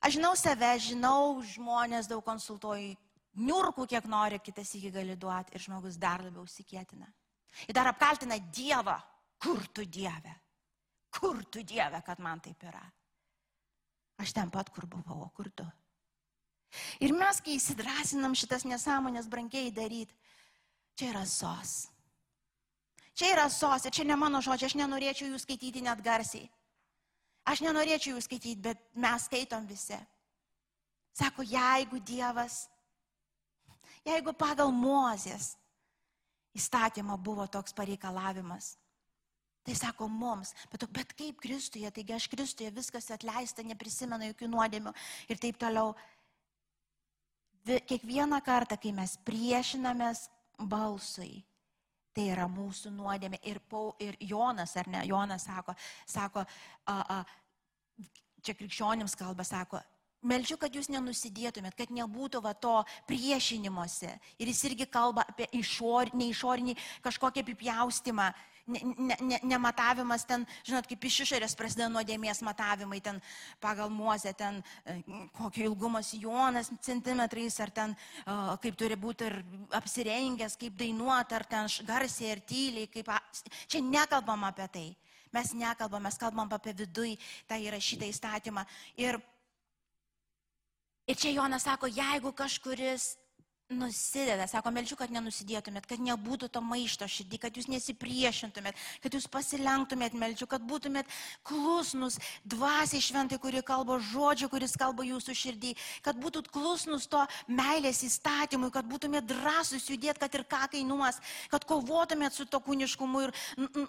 Speaker 2: Aš žinau save, žinau žmonės, daug konsultuoju, niurkų kiek nori, kitas iki gali duoti ir žmogus dar labiau sikėtina. Ir dar apkaltina Dievą. Kur tu Dieve? Kur tu Dieve, kad man taip yra? Aš ten pat, kur buvau, o kur tu? Ir mes, kai įsidrasinam šitas nesąmonės brangiai daryti, čia yra sos. Čia yra sos ir čia ne mano žodžiai, aš nenorėčiau jų skaityti net garsiai. Aš nenorėčiau jų skaityti, bet mes skaitom visi. Sako, jeigu Dievas, jeigu pagal Mozės įstatymą buvo toks pareikalavimas, tai sako mums, bet, bet kaip Kristuje, taigi aš Kristuje viskas atleista, neprisimenu jokių nuodėmių ir taip toliau. Vi- Kiekvieną kartą, kai mes priešinamės balsui, tai yra mūsų nuodėmė. Ir, Pau, ir Jonas, ar ne, Jonas sako, sako a, a, čia krikščionims kalba, sako, Meldžiu, kad jūs nenusidėtumėt, kad nebūtų va to priešinimuose. Ir jis irgi kalba apie išor, neišorinį kažkokį apipjaustimą, ne, ne, ne, nematavimas ten, žinot, kaip iš išorės prasideda nuodėmės matavimai, ten pagal muozę, ten e, kokio ilgumo sijonas centimetrais, ar ten o, kaip turi būti ir apsirengęs, kaip dainuoti, ar ten garsiai ir tyliai. Kaip, čia nekalbam apie tai. Mes nekalbam, mes kalbam apie vidui tą įrašytą įstatymą. Ir Ir čia Jonas sako, jeigu kažkuris nusideda, sako, melčiu, kad nenusidėtumėt, kad nebūtų to maišto širdį, kad jūs nesipriešintumėt, kad jūs pasilenktumėt, melčiu, kad būtumėt klusnus dvasiai šventai, kuri kalba žodžiu, kuris kalba jūsų širdį, kad būtumėt klusnus to meilės įstatymui, kad būtumėt drąsus judėti, kad ir ką kainuos, kad kovotumėt su to kūniškumu ir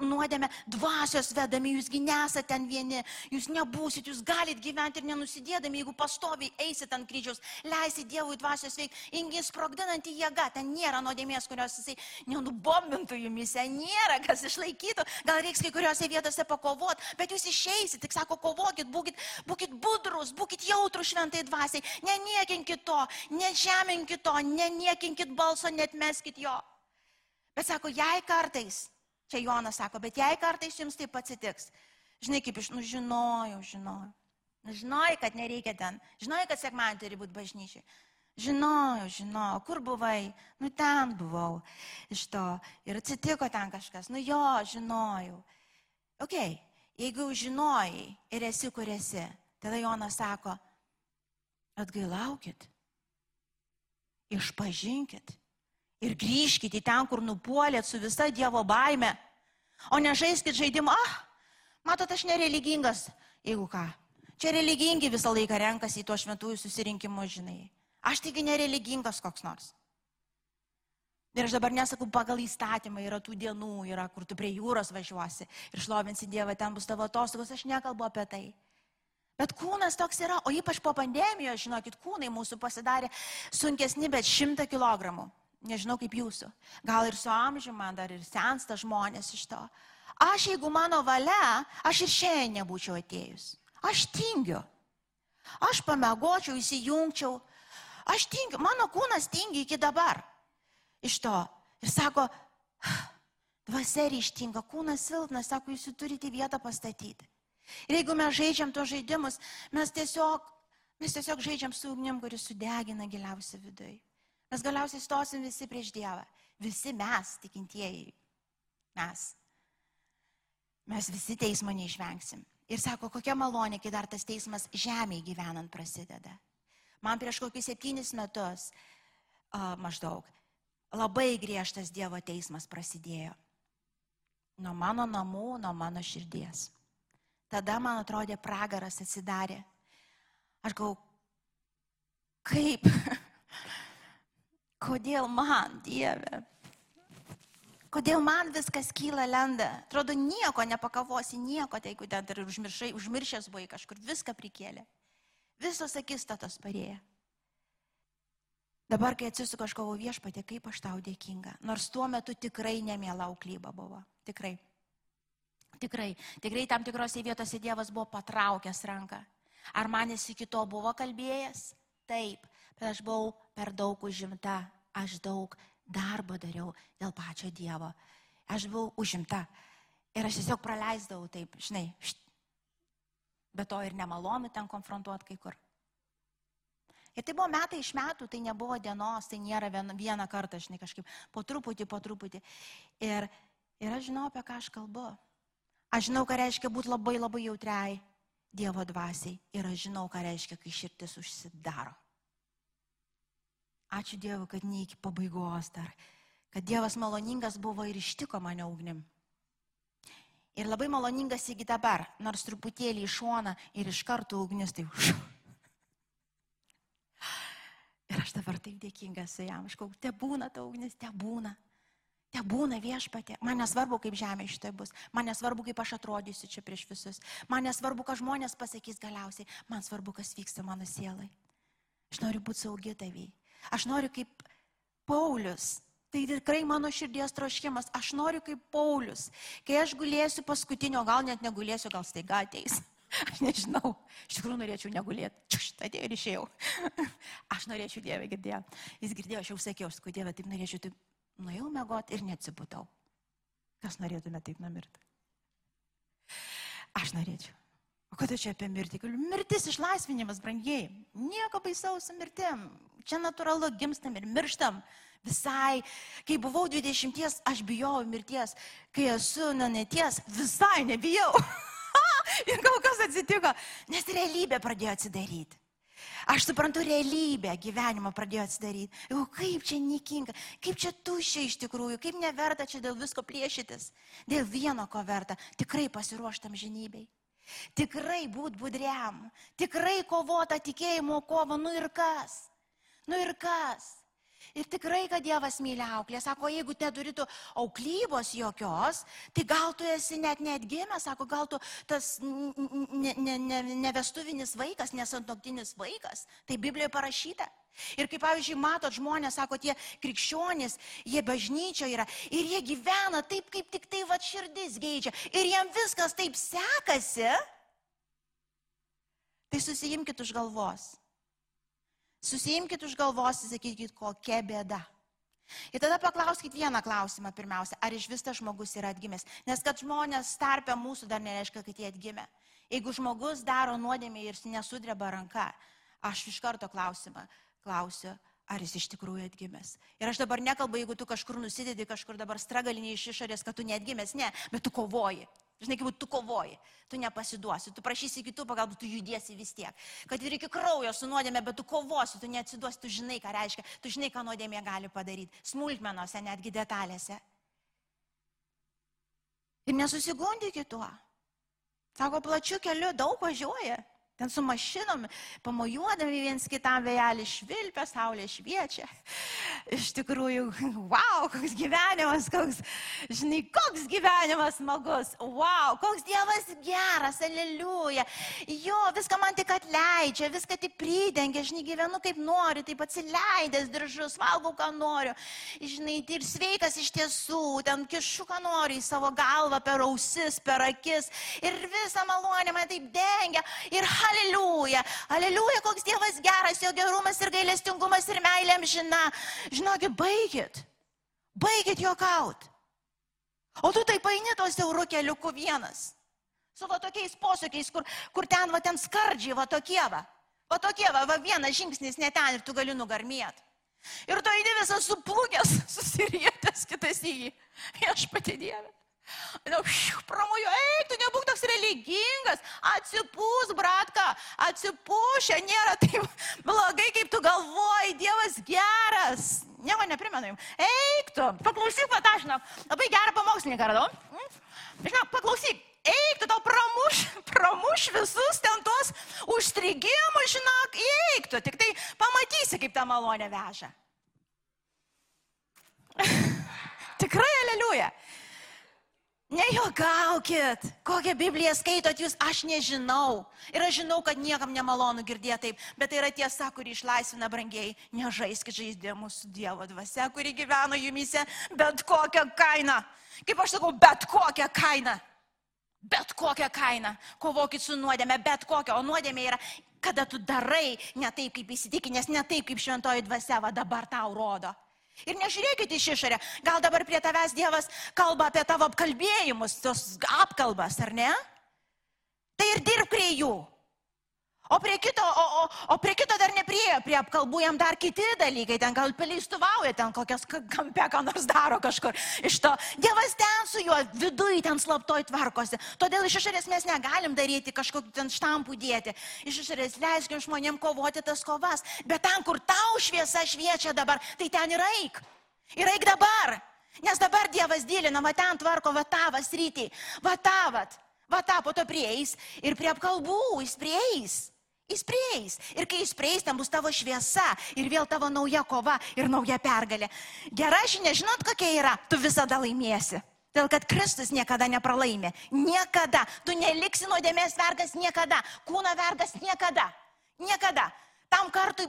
Speaker 2: nuodėme dvasios vedami, jūsgi nesate ten vieni, jūs nebūsit, jūs galite gyventi ir nenusidėdami, jeigu pastoviai eisit ant kryžiaus, leisit Dievui dvasios veikti, ingi sprogdinanti jėga, ten nėra nuodėmės, kurios jisai nenubombintų jumise, nėra kas išlaikytų, gal reiks kai kuriuose vietose pakovoti, bet jūs išeisit, tik sako, kovokit, būkit, būkit budrus, būkit jautrus šventai dvasiai, neniekinkit to, nežeminkit to, neniekinkit balso, net meskit jo. Bet sako, jei kartais, čia Jonas sako, bet jei kartais jums taip atsitiks, žinai, kaip iš, nu žinojau, žinojau. Žinojai, kad nereikia ten, žinojai, kad sekmadienį turi būti bažnyčiai. Žinojau, žinojau, kur buvai, nu ten buvau. Iš to. Ir atsitiko ten kažkas, nu jo, žinojau. Ok, jeigu jau žinojai ir esi, kur esi, tada Jonas sako, atgailaukit, išpažinkit. Ir grįžkite į ten, kur nupuolėt su visa Dievo baime, o ne žaiskit žaidimą, ah, matot, aš nereligingas, jeigu ką. Čia religingi visą laiką renkasi į tuos šventųjų susirinkimus, žinai. Aš taigi nereligingas koks nors. Ir aš dabar nesakau, pagal įstatymą yra tų dienų, yra, kur tu prie jūros važiuosi ir šlovinsi Dievą, ten bus tavo atostogos, aš nekalbu apie tai. Bet kūnas toks yra, o ypač po pandemijos, žinokit, kūnai mūsų pasidarė sunkesni, bet šimtą kilogramų. Nežinau kaip jūsų. Gal ir su amžiumi man dar ir sensta žmonės iš to. Aš, jeigu mano valia, aš ir šiandien nebūčiau atėjus. Aš tingiu. Aš pamegočiau, įsijungčiau. Aš tingiu. Mano kūnas tingi iki dabar. Iš to. Ir sako, dvasia ryštinga, kūnas silpnas, sako, jūs turite vietą pastatyti. Ir jeigu mes žaidžiam tos žaidimus, mes tiesiog, mes tiesiog žaidžiam su ugnim, kuris sudegina giliausiai viduje. Mes galiausiai stosim visi prieš Dievą. Visi mes, tikintieji. Mes. Mes visi teismo neišvengsim. Ir sako, kokia malonė, kai dar tas teismas žemėje gyvenant prasideda. Man prieš kokius septynis metus a, maždaug labai griežtas Dievo teismas prasidėjo. Nuo mano namų, nuo mano širdies. Tada man atrodė pragaras atsidarė. Aš galvoju, kaip, <laughs> kodėl man, Dieve, kodėl man viskas kyla lenda. Atrodo, nieko nepakavosi, nieko, tai jeigu ten ir užmiršai, užmiršęs buvai kažkur, viską prikėlė. Visos akistatos parėjo. Dabar, kai atsisuku, aš galvoju viešpatė, kaip aš tau dėkinga. Nors tuo metu tikrai nemėlau klyba buvo. Tikrai. Tikrai. Tikrai tam tikrose vietose Dievas buvo patraukęs ranką. Ar man jis iki to buvo kalbėjęs? Taip. Bet aš buvau per daug užimta. Aš daug darbo dariau dėl pačio Dievo. Aš buvau užimta. Ir aš tiesiog praleisdavau taip, žinai. Št. Be to ir nemalonu ten konfrontuoti kai kur. Ir tai buvo metai iš metų, tai nebuvo dienos, tai nėra vien, vieną kartą, žinai, kažkaip po truputį, po truputį. Ir, ir aš žinau, apie ką aš kalbu. Aš žinau, ką reiškia būti labai labai jautriai Dievo dvasiai. Ir aš žinau, ką reiškia, kai širdis užsidaro. Ačiū Dievui, kad ne iki pabaigos dar. Kad Dievas maloningas buvo ir ištiko mane ugnim. Ir labai maloningas iki dabar, nors truputėlį iš šona ir iš karto ugnis tai už. Ir aš dabar taip dėkinga su jam. Aš kalbu, te būna ta ugnis, te būna. Te būna viešpatė. Man nesvarbu, kaip žemė šitai bus. Man nesvarbu, kaip aš atrodysiu čia prieš visus. Man nesvarbu, ką žmonės pasakys galiausiai. Man svarbu, kas vyksta mano sielai. Aš noriu būti saugi tavyje. Aš noriu kaip Paulius. Tai tikrai mano širdies troškimas. Aš noriu kaip Paulius. Kai aš gulėsiu paskutinio, gal net negulėsiu, gal staiga ateis. <laughs> Aš nežinau. Iš tikrųjų norėčiau negulėti. Čiūšt, atėjau ir išėjau. <laughs> Aš norėčiau Dievę girdėjo. Jis girdėjo, aš jau sakiau, aš sakau, Dieve, taip norėčiau, taip nuėjau mėgoti ir neatsibūtau. Kas norėtume taip numirti? Aš norėčiau. O kada čia apie mirtį? Mirtis išlaisvinimas, brangiai. Nieko baisaus su mirtim. Čia natūralu, gimstam ir mirštam. Visai, kai buvau 20, aš bijojau mirties. Kai esu neneties, visai nebijau. <laughs> ir gal kas atsitiko, nes realybė pradėjo atsidaryti. Aš suprantu realybę, gyvenimo pradėjo atsidaryti. Jau kaip čia nikinga, kaip čia tuščia iš tikrųjų, kaip neverta čia dėl visko priešytis. Dėl vieno ko verta, tikrai pasiruoštam žinybei. Tikrai būt budriam, tikrai kovota tikėjimo kovo, nu ir kas? Nu ir kas? Ir tikrai, kad Dievas myli auklę. Sako, jeigu te turėtų auklybos jokios, tai gal tu esi net netgimęs, sako, gal tu tas nevestuvinis ne, ne, ne vaikas, nesantoktinis vaikas. Tai Biblijoje parašyta. Ir kaip pavyzdžiui, matot žmonės, sako, tie krikščionys, jie bažnyčioje yra ir jie gyvena taip, kaip tik tai va širdis geidžia. Ir jiem viskas taip sekasi. Tai susijimkite už galvos. Susijimkite už galvos ir sakykit, kokia bėda. Ir tada paklauskite vieną klausimą pirmiausia, ar iš vis tas žmogus yra atgimęs. Nes kad žmonės tarpia mūsų dar nereiškia, kad jie atgimė. Jeigu žmogus daro nuodėmį ir nesudreba ranka, aš iš karto klausimą klausiu, ar jis iš tikrųjų atgimęs. Ir aš dabar nekalbu, jeigu tu kažkur nusidedi, kažkur dabar stragaliniai iš išorės, kad tu neatgimęs, ne, bet tu kovoji. Žinai, kaip tu kovoji, tu nepasiduosi, tu prašysi kitų pagalbų, tu judėsi vis tiek. Kad ir iki kraujo su nuodėmė, bet tu kovosi, tu neatsiduosi, tu žinai, ką reiškia, tu žinai, ką nuodėmė gali padaryti. Smulkmenuose, netgi detalėse. Ir nesusigundykit tuo. Sako, plačiu keliu daug važiuoja. Ten su mašinom, pamojuodami viens kitam vėjelį švilpia, saulė šviečia. Iš tikrųjų, wow, koks gyvenimas, koks, žinai, koks gyvenimas smagus, wow, koks Dievas geras, aleliuja. Jo, viską man tik atleidžia, viską tik pridengia, žinai, gyvenu kaip noriu, taip atsileidęs diržus, valgau, ką noriu. Žinai, tai ir sveikas iš tiesų, ten kišu, ką noriu į savo galvą, per ausis, per akis. Ir visą malonę man taip dengia. Ir Aleliuja, aleliuja, koks Dievas geras, jo gerumas ir gailestingumas ir meilė amžina. Žinokit, baigit, baigit juokaut. O tu taip paini to siauru keliuku vienas. Su va tokiais posūkiais, kur, kur ten, va ten skardžiai, va tokie va. Va tokie va, va vienas žingsnis ne ten ir tu gali nugarmėti. Ir to įdė visas suplūkęs, <laughs> susirietęs kitas į jį. Aš pati dievė. Pramojo, eik, tu nebūk toks religingas, atsipūs, bratka, atsipūšę, nėra taip blogai, kaip tu galvoji, Dievas geras. Nieko neprimenu jums. Eik tu, paklausyk, pat aš, žinau, labai gerą pamokslininką radau. Žinau, paklausyk, eik, tu tau pramuš, pramuš visus ten tos užstrigimus, žinok, eik tu, tik tai pamatysi, kaip tą malonę veža. Tikrai, aleliuja. Nejuokaukit, kokią Bibliją skaitot jūs, aš nežinau. Ir aš žinau, kad niekam nemalonu girdėti taip, bet tai yra tiesa, kuri išlaisvina brangiai. Nežaiskit žaidimų su Dievo dvasia, kuri gyvena jumise, bet kokią kainą. Kaip aš sakau, bet kokią kainą. Bet kokią kainą. Kovokit su nuodėme, bet kokią. O nuodėmė yra, kada tu darai ne taip, kaip įsitikinęs, ne taip, kaip šventoji dvasia va dabar tau rodo. Ir nežiūrėkite iš išorę. Gal dabar prie tavęs Dievas kalba apie tavo apkalbėjimus, tos apkalbas, ar ne? Tai ir dirb prie jų. O prie kito, o, o, o prie kito dar nepriejo, prie apkalbų jam dar kiti dalykai, ten gal paleistuvauja, ten kokias kampe ką nors daro kažkur. Iš to Dievas ten su juo viduje ten slaptoj tvarkosi. Todėl iš išorės mes negalim daryti kažkokių ten štampų dėti. Iš išorės leiskim žmonėm kovoti tas kovas. Bet ten, kur tau šviesa šviečia dabar, tai ten ir eik. Ir eik dabar. Nes dabar Dievas dėlina, va ten tvarko, va tavas rytį, va tavat. Va tą po to prieis ir prie apkalbų jis prieis. Jis prieis. Ir kai jis prieis, ten bus tavo šviesa ir vėl tavo nauja kova ir nauja pergalė. Gera žinia, žinot kokia yra, tu visada laimėsi. Dėl kad Kristus niekada nepralaimė. Niekada. Tu neliksi nuodėmės vergas niekada. Kūno vergas niekada. Niekada. Tam kartui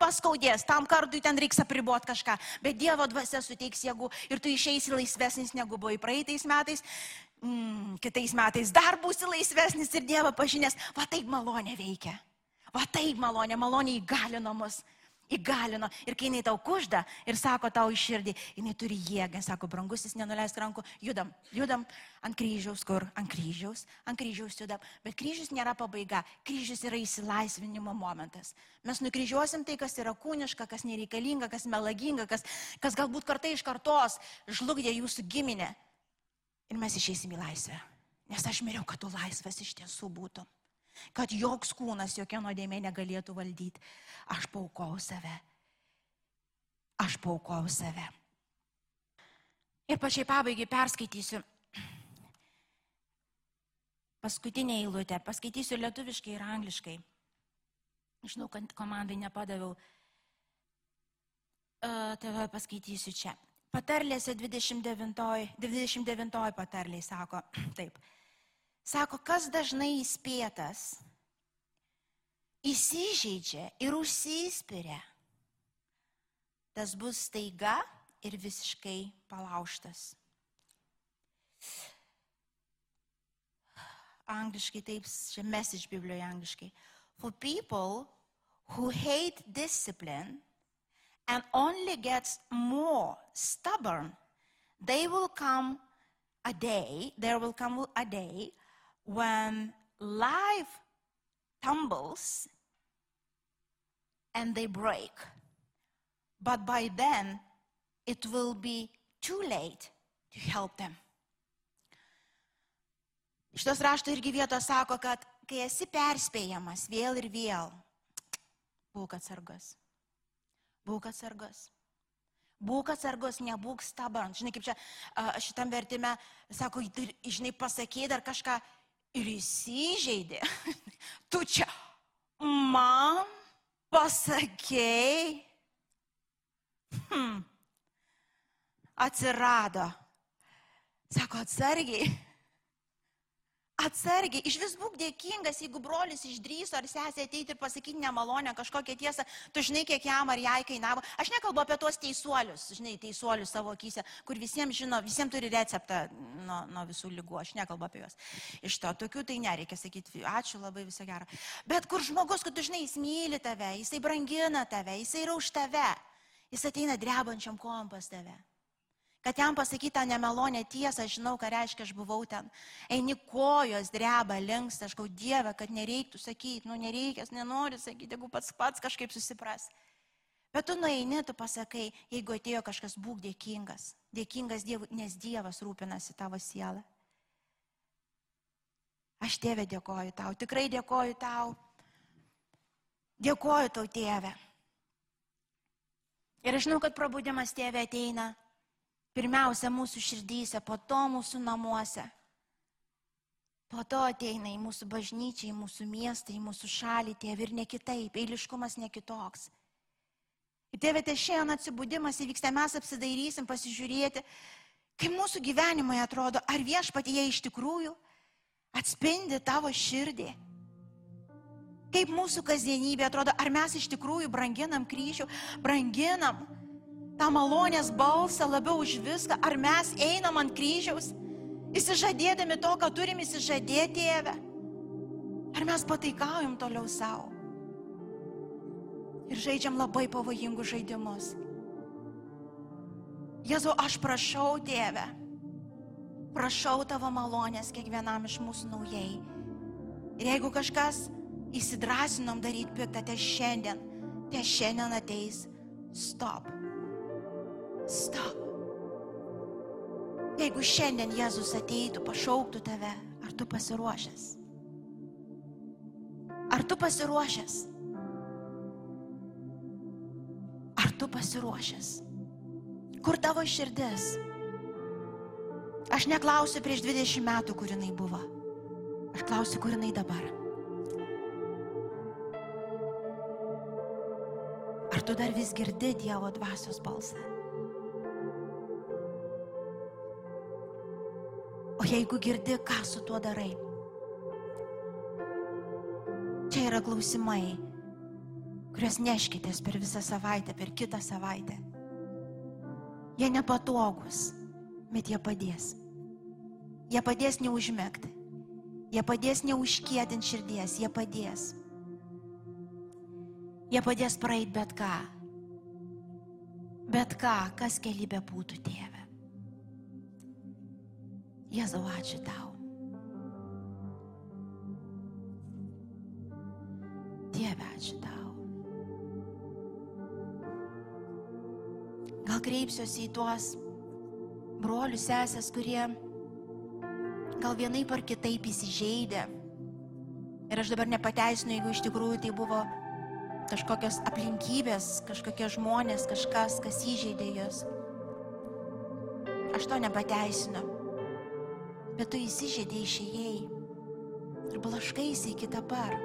Speaker 2: paskaudės, tam kartui ten reiks apriboti kažką, bet Dievo dvasia suteiks jėgų ir tu išeisi laisvesnis negu buvai praeitais metais, mm, kitais metais dar būsi laisvesnis ir Dievą pažinęs. Va taip malonė veikia. Va taip malonė, malonė įgalino mus įgalino. Ir kai jinai tau kužda ir sako tau iš širdį, jinai turi jėgą, sako, brangusis, nenuleisk rankų, judam, judam ant kryžiaus, kur ant kryžiaus, ant kryžiaus judam. Bet kryžius nėra pabaiga, kryžius yra įsilaisvinimo momentas. Mes nukryžiuosim tai, kas yra kūniška, kas nereikalinga, kas melaginga, kas, kas galbūt kartai iš kartos žlugdė jūsų giminę. Ir mes išeisim į laisvę. Nes aš miriau, kad tu laisvas iš tiesų būtum kad joks kūnas, jokia nuodėmė negalėtų valdyti. Aš paukau save. Aš paukau save. Ir pačiai pabaigai perskaitysiu paskutinę eilutę. Paskaitysiu lietuviškai ir angliškai. Žinau, kad komandai nepadaviau. Uh, tave paskaitysiu čia. Patarlėse 29, 29 patarliai sako <clears throat> taip. Sako, kas dažnai įspėtas, įsižeidžia ir užsispyria, tas bus staiga ir visiškai palauštas. Angliškai taip, čia message Biblijoje angliškai. For people who hate discipline and only gets more stubborn, they will come a day, there will come a day when life tumbles and they break. But by then, it will be too late to help them. Šitos rašto irgi vietos sako, kad kai esi perspėjamas vėl ir vėl, būk atsargus. Būk atsargus. Būk atsargus, nebūk stabant. Žinai, kaip čia šitam vertime, sako, žinai, pasakė dar kažką ir įsižeidė. <laughs> Tu čia man pasakėjai. Hmm. Atsirado. Sako, atsargiai. Atsargiai, iš vis būk dėkingas, jeigu brolis išdryso ar sesė ateiti ir pasakyti nemalonę kažkokią tiesą, tu žinai, kiek jam ar jai kainavo. Aš nekalbu apie tuos teisuolius, žinai, teisuolius savo akise, kur visiems žino, visiems turi receptą nuo, nuo visų lygų, aš nekalbu apie juos. Iš to, tokių tai nereikia sakyti, ačiū labai, viso gero. Bet kur žmogus, kad tu žinai, jis myli tave, jisai brangina tave, jisai yra už tave, jis ateina drebančiam kompas tave kad jam pasakytą nemelonę tiesą, aš žinau, ką reiškia, aš buvau ten. Eini kojos, dreba, linksta, aš gau Dievę, kad nereiktų sakyti, nu nereikia, nenori sakyti, jeigu pats pats kažkaip susipras. Bet tu nueini, tu pasakai, jeigu atėjo kažkas, būk dėkingas. Dėkingas Dievui, nes Dievas rūpinasi tavo sielą. Aš tėvė dėkoju tau, tikrai dėkoju tau. Dėkoju tau, tėvė. Ir aš žinau, kad prabudimas tėvė ateina Pirmiausia mūsų širdyse, po to mūsų namuose. Po to ateina į mūsų bažnyčią, į mūsų miestą, į mūsų šalį, tėvi ir ne kitaip, eiliškumas ne kitoks. Ir tėvė, tai šiandien atsibudimas įvyksta, mes apsidairysim pasižiūrėti, kaip mūsų gyvenimai atrodo, ar viešpatyje iš tikrųjų atspindi tavo širdį. Kaip mūsų kasdienybė atrodo, ar mes iš tikrųjų branginam kryžių, branginam tą malonės balsą labiau už viską, ar mes einam ant kryžiaus, įsižadėdami to, ką turim įsižadėti, tėvę, ar mes pataikaujam toliau savo ir žaidžiam labai pavojingus žaidimus. Jėzau, aš prašau, tėvę, prašau tavo malonės kiekvienam iš mūsų naujai. Ir jeigu kažkas įsidrasinom daryti piktą, tai šiandien, tai šiandien ateis stop. Stop. Jeigu šiandien Jėzus ateitų, pašauktų tave, ar tu pasiruošęs? Ar tu pasiruošęs? Ar tu pasiruošęs? Kur tavo širdis? Aš neklausiu prieš 20 metų, kur jinai buvo. Aš klausiu, kur jinai dabar. Ar tu dar vis girdi Dievo dvasios balsą? O jeigu girdi, ką su tuo darai? Čia yra klausimai. kuriuos neškitės per visą savaitę, per kitą savaitę. Jie nepatogus, bet jie padės. Jie padės neužmėgti. Jie padės neužkėdinti širdies, jie padės. Jie padės praeiti bet ką. Bet ką, kas kelybė būtų, tėve. Jėzau, ačiū tau. Dieve, ačiū tau. Gal kreipsiuosi į tuos brolius sesės, kurie gal vienaip ar kitaip įsižeidė. Ir aš dabar nepateisinu, jeigu iš tikrųjų tai buvo kažkokios aplinkybės, kažkokie žmonės, kažkas, kas įžeidė jūs. Aš to nepateisinu. Bet tu įsižeidė išėjai ir blaškaisi iki dabar.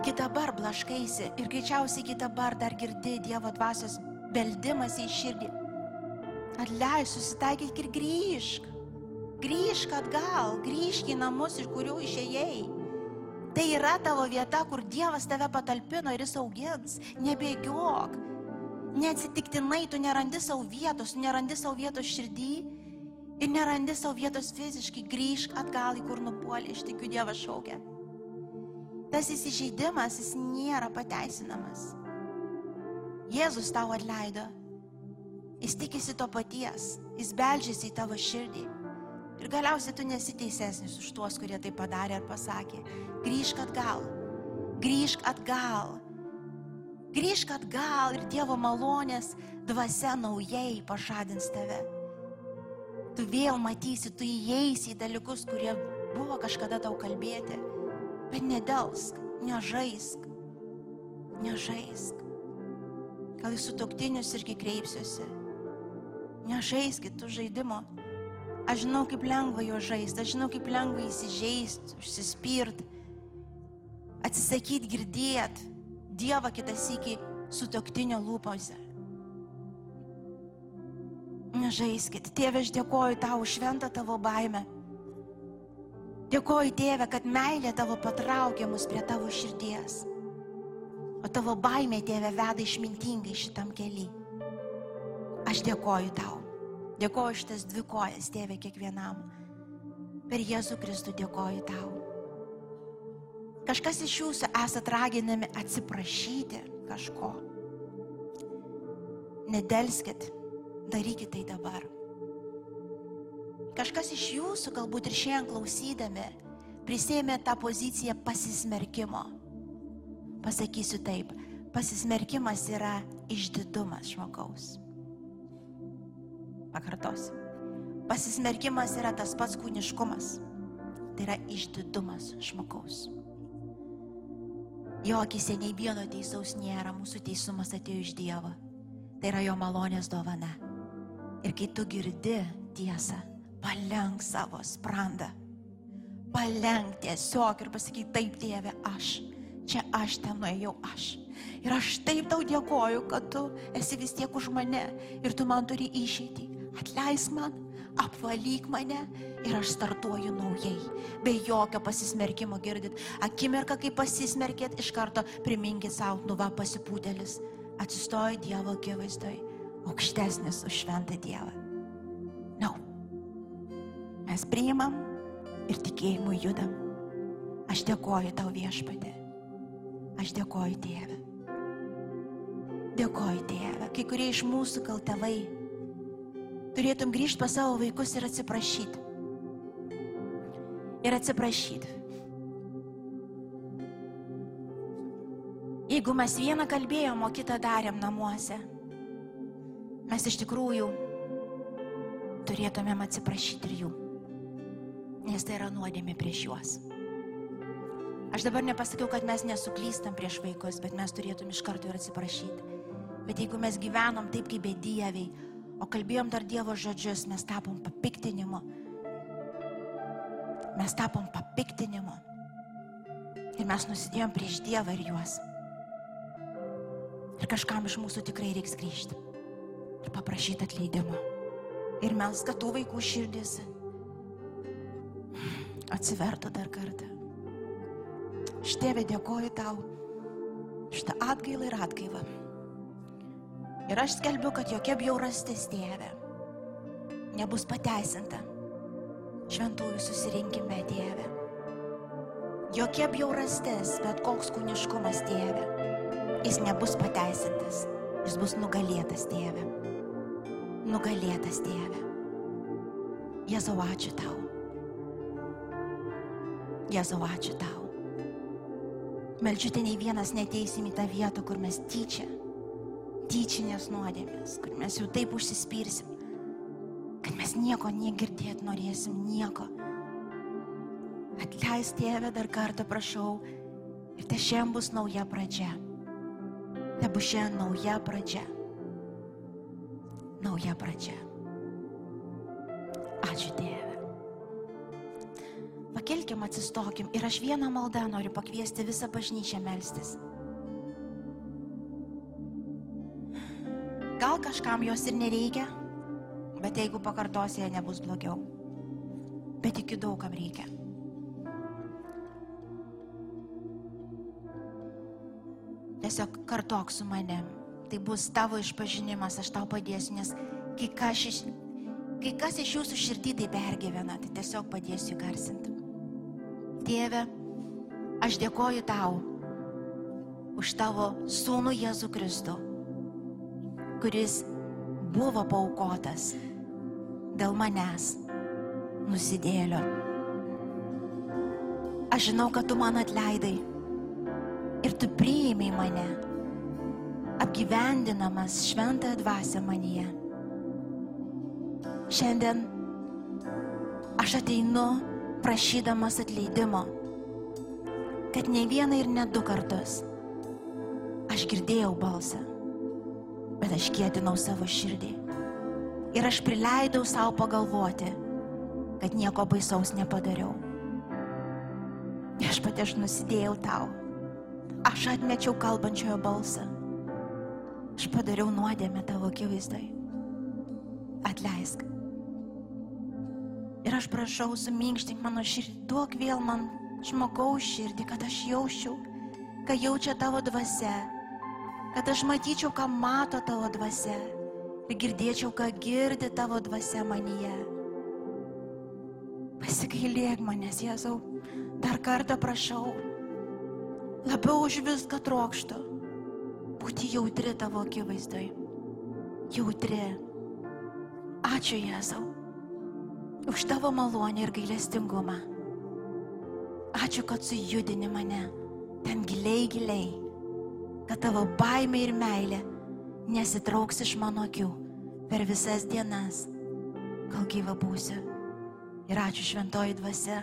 Speaker 2: Iki dabar blaškaisi ir greičiausiai iki dabar dar girdi Dievo dvasios beldimas į širdį. Atleis, susitaikyk ir grįžk. Grįžk atgal, grįžk į namus, iš kurių išėjai. Tai yra tavo vieta, kur Dievas tave patalpino ir jis augins. Nebėgiok. Neatsitiktinai tu nerandi savo vietos, nerandi savo vietos širdį ir nerandi savo vietos fiziškai. Grįžk atgal į kur nupuolė, iš tikiu Dievas šaukia. Tas įsižeidimas, jis nėra pateisinamas. Jėzus tau atleido. Jis tikisi to paties. Jis beldžiasi į tavo širdį. Ir galiausiai tu nesi teisesnis už tuos, kurie tai padarė ir pasakė. Grįžk atgal. Grįžk atgal. Grįžk atgal ir Dievo malonės dvasia naujai pažadins tave. Tu vėl matysi, tu įeisi į dalykus, kurie buvo kažkada tau kalbėti. Bet nedelsk, nežaisk. Nežaisk. Gal į sutoktinius irgi kreipsiuosi. Nežaiskit tų žaidimo. Aš žinau, kaip lengva jo žaisti, aš žinau, kaip lengva įsižeisti, užsispirti, atsisakyti girdėti Dievą kitas iki sutoktinio lūpose. Nežaiskit, tėve, aš dėkoju tau už šventą tavo baimę. Dėkoju, tėve, kad meilė tavo patraukė mus prie tavo širdies. O tavo baimė, tėve, veda išmintingai šitam keliui. Aš dėkoju tau. Dėkoju šitas dvi kojas, tėve, kiekvienam. Per Jėzų Kristų dėkoju tau. Kažkas iš jūsų esat raginami atsiprašyti kažko. Nedelskit, darykit tai dabar. Kažkas iš jūsų galbūt ir šiandien klausydami prisėmė tą poziciją pasismerkimo. Pasakysiu taip, pasismerkimas yra išdidumas žmogaus. Pakartosiu. Pasismerkimas yra tas pats kūniškumas. Tai yra išdidumas žmogaus. Jo akise nei vieno teisaus nėra, mūsų teisumas atėjo iš Dievo. Tai yra jo malonės dovana. Ir kai tu girdi tiesą, palenk savo sprandą. Palenk tiesiog ir pasakyk, taip, Dieve, aš. Čia aš ten nuėjau, aš. Ir aš taip tau dėkoju, kad tu esi vis tiek už mane ir tu man turi išeiti. Atleisk man, apvalyk mane ir aš startuoju naujai, be jokio pasismerkimo girdit. Akimirką, kai pasismerkėt, iš karto priminkit savo, nu va pasipūtėlis, atsistoja Dievo akivaizdoj, aukštesnis už šventą Dievą. Na, no. mes priimam ir tikėjimu judam. Aš dėkoju tau viešpatė. Aš dėkoju Dieve. Dėkoju Dieve. Kai kurie iš mūsų gal tėvai turėtum grįžti pas savo vaikus ir atsiprašyti. Ir atsiprašyti. Jeigu mes vieną kalbėjom, o kitą darėm namuose, mes iš tikrųjų turėtumėm atsiprašyti ir jų. Nes tai yra nuodėmė prieš juos. Aš dabar nepasakiau, kad mes nesuklystam prieš vaikus, bet mes turėtum iš karto ir atsiprašyti. Bet jeigu mes gyvenom taip kaip bedieviai, o kalbėjom dar Dievo žodžius, mes tapom papiktinimu. Mes tapom papiktinimu. Ir mes nusidėjom prieš Dievą ir juos. Ir kažkam iš mūsų tikrai reiks grįžti. Ir paprašyti atleidimo. Ir mes, kad tų vaikų širdis atsivertų dar kartą. Štėvė dėkoju tau, šitą atgailą ir atgaivą. Ir aš skelbiu, kad jokia bjaurastis tėve nebus pateisinta šventųjų susirinkime tėve. Jokia bjaurastis, bet koks kūniškumas tėve, jis nebus pateisintas, jis bus nugalėtas tėve. Nugalėtas tėve. Jėzau, ačiū tau. Jėzau, ačiū tau. Meldžiu, ten nei vienas neteisim į tą vietą, kur mes tyčia tyčinės nuodėmės, kur mes jau taip užsispyrsim, kad mes nieko negirdėt norėsim, nieko. Atleis tėvę dar kartą prašau ir te šiandien bus nauja pradžia. Te bus šiandien nauja pradžia. Nauja pradžia. Ačiū Dieve. Pakelkim, atsistokim ir aš vieną maldą noriu pakviesti visą bažnyčią melstis. Gal kažkam jos ir nereikia, bet jeigu pakartosi, jie nebus blogiau. Bet iki daugam reikia. Tiesiog kartok su manim. Tai bus tavo išpažinimas, aš tau padėsiu, nes kai kas iš, kai kas iš jūsų širdį tai pergyvena, tai tiesiog padėsiu garsinti. Tėve, aš dėkoju tau už tavo sūnų Jėzų Kristų kuris buvo paukotas dėl manęs, nusidėlio. Aš žinau, kad tu man atleidai ir tu priėmė mane, apgyvendinamas šventąją dvasę manyje. Šiandien aš ateinu prašydamas atleidimo, kad ne vieną ir ne du kartus aš girdėjau balsą bet aš kėtinau savo širdį. Ir aš prileidau savo pagalvoti, kad nieko baisaus nepadariau. Aš pati aš nusidėjau tau. Aš atmečiau kalbančiojo balsą. Aš padariau nuodėmę tavo akivaizdai. Atleisk. Ir aš prašau, suminkštink mano širdį, duok vėl man žmogaus širdį, kad aš jausčiau, ką jaučia tavo dvasia kad aš matyčiau, ką mato tavo dvasia ir girdėčiau, ką girdi tavo dvasia manyje. Pasigailėk manęs, Jėzau, dar kartą prašau, labiau už viską trokštų, būti jautri tavo akivaizdai. Jautri. Ačiū Jėzau už tavo malonę ir gailestingumą. Ačiū, kad sujudini mane ten giliai, giliai kad tavo baimė ir meilė nesitrauks iš mano akių per visas dienas, kol gyva būsiu. Ir ačiū šventoji dvasia,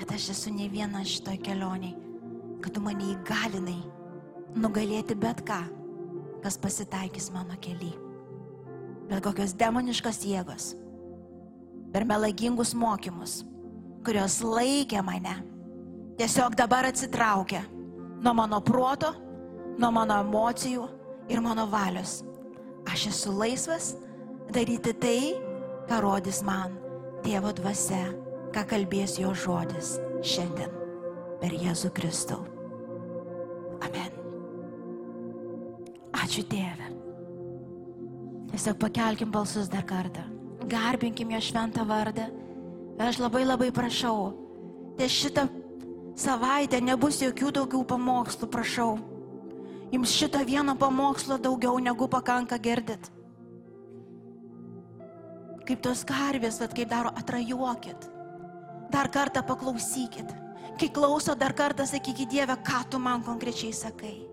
Speaker 2: kad aš esu ne viena šitoj kelioniai, kad tu mane įgalinai nugalėti bet ką, kas pasitaikys mano keliai. Bet kokios demoniškos jėgos, per melagingus mokymus, kurios laikė mane, tiesiog dabar atsitraukia nuo mano proto nuo mano emocijų ir mano valios. Aš esu laisvas daryti tai, ką rodys man tėvo dvasia, ką kalbės jo žodis šiandien per Jėzų Kristų. Amen. Ačiū Tėve. Tiesiog pakelkim balsus dar kartą. Garbinkim jo šventą vardą. Aš labai labai prašau, ties šitą savaitę nebus jokių daugiau pamokslų, prašau. Jums šito vieno pamokslo daugiau negu pakanka girdit. Kaip tos karvės, bet kaip daro, atrajuokit. Dar kartą paklausykit. Kai klauso, dar kartą sakykit Dieve, ką tu man konkrečiai sakai.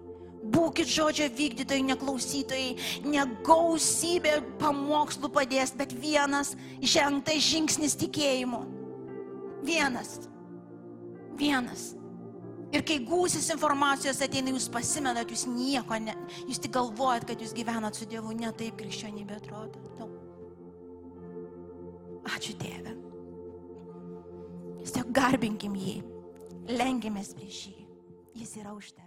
Speaker 2: Būkit žodžio vykdytojai, neklausytojai, negausybė pamokslų padės, bet vienas žengtas žingsnis tikėjimu. Vienas. Vienas. Ir kai gūsis informacijos ateina, jūs pasimenat, jūs nieko, ne, jūs tik galvojat, kad jūs gyvenat su Dievu, ne taip krikščionybė atrodo. No. Ačiū Dieve. Tiesiog garbinkim jį, lenkimės prieš jį. Jis yra už tave.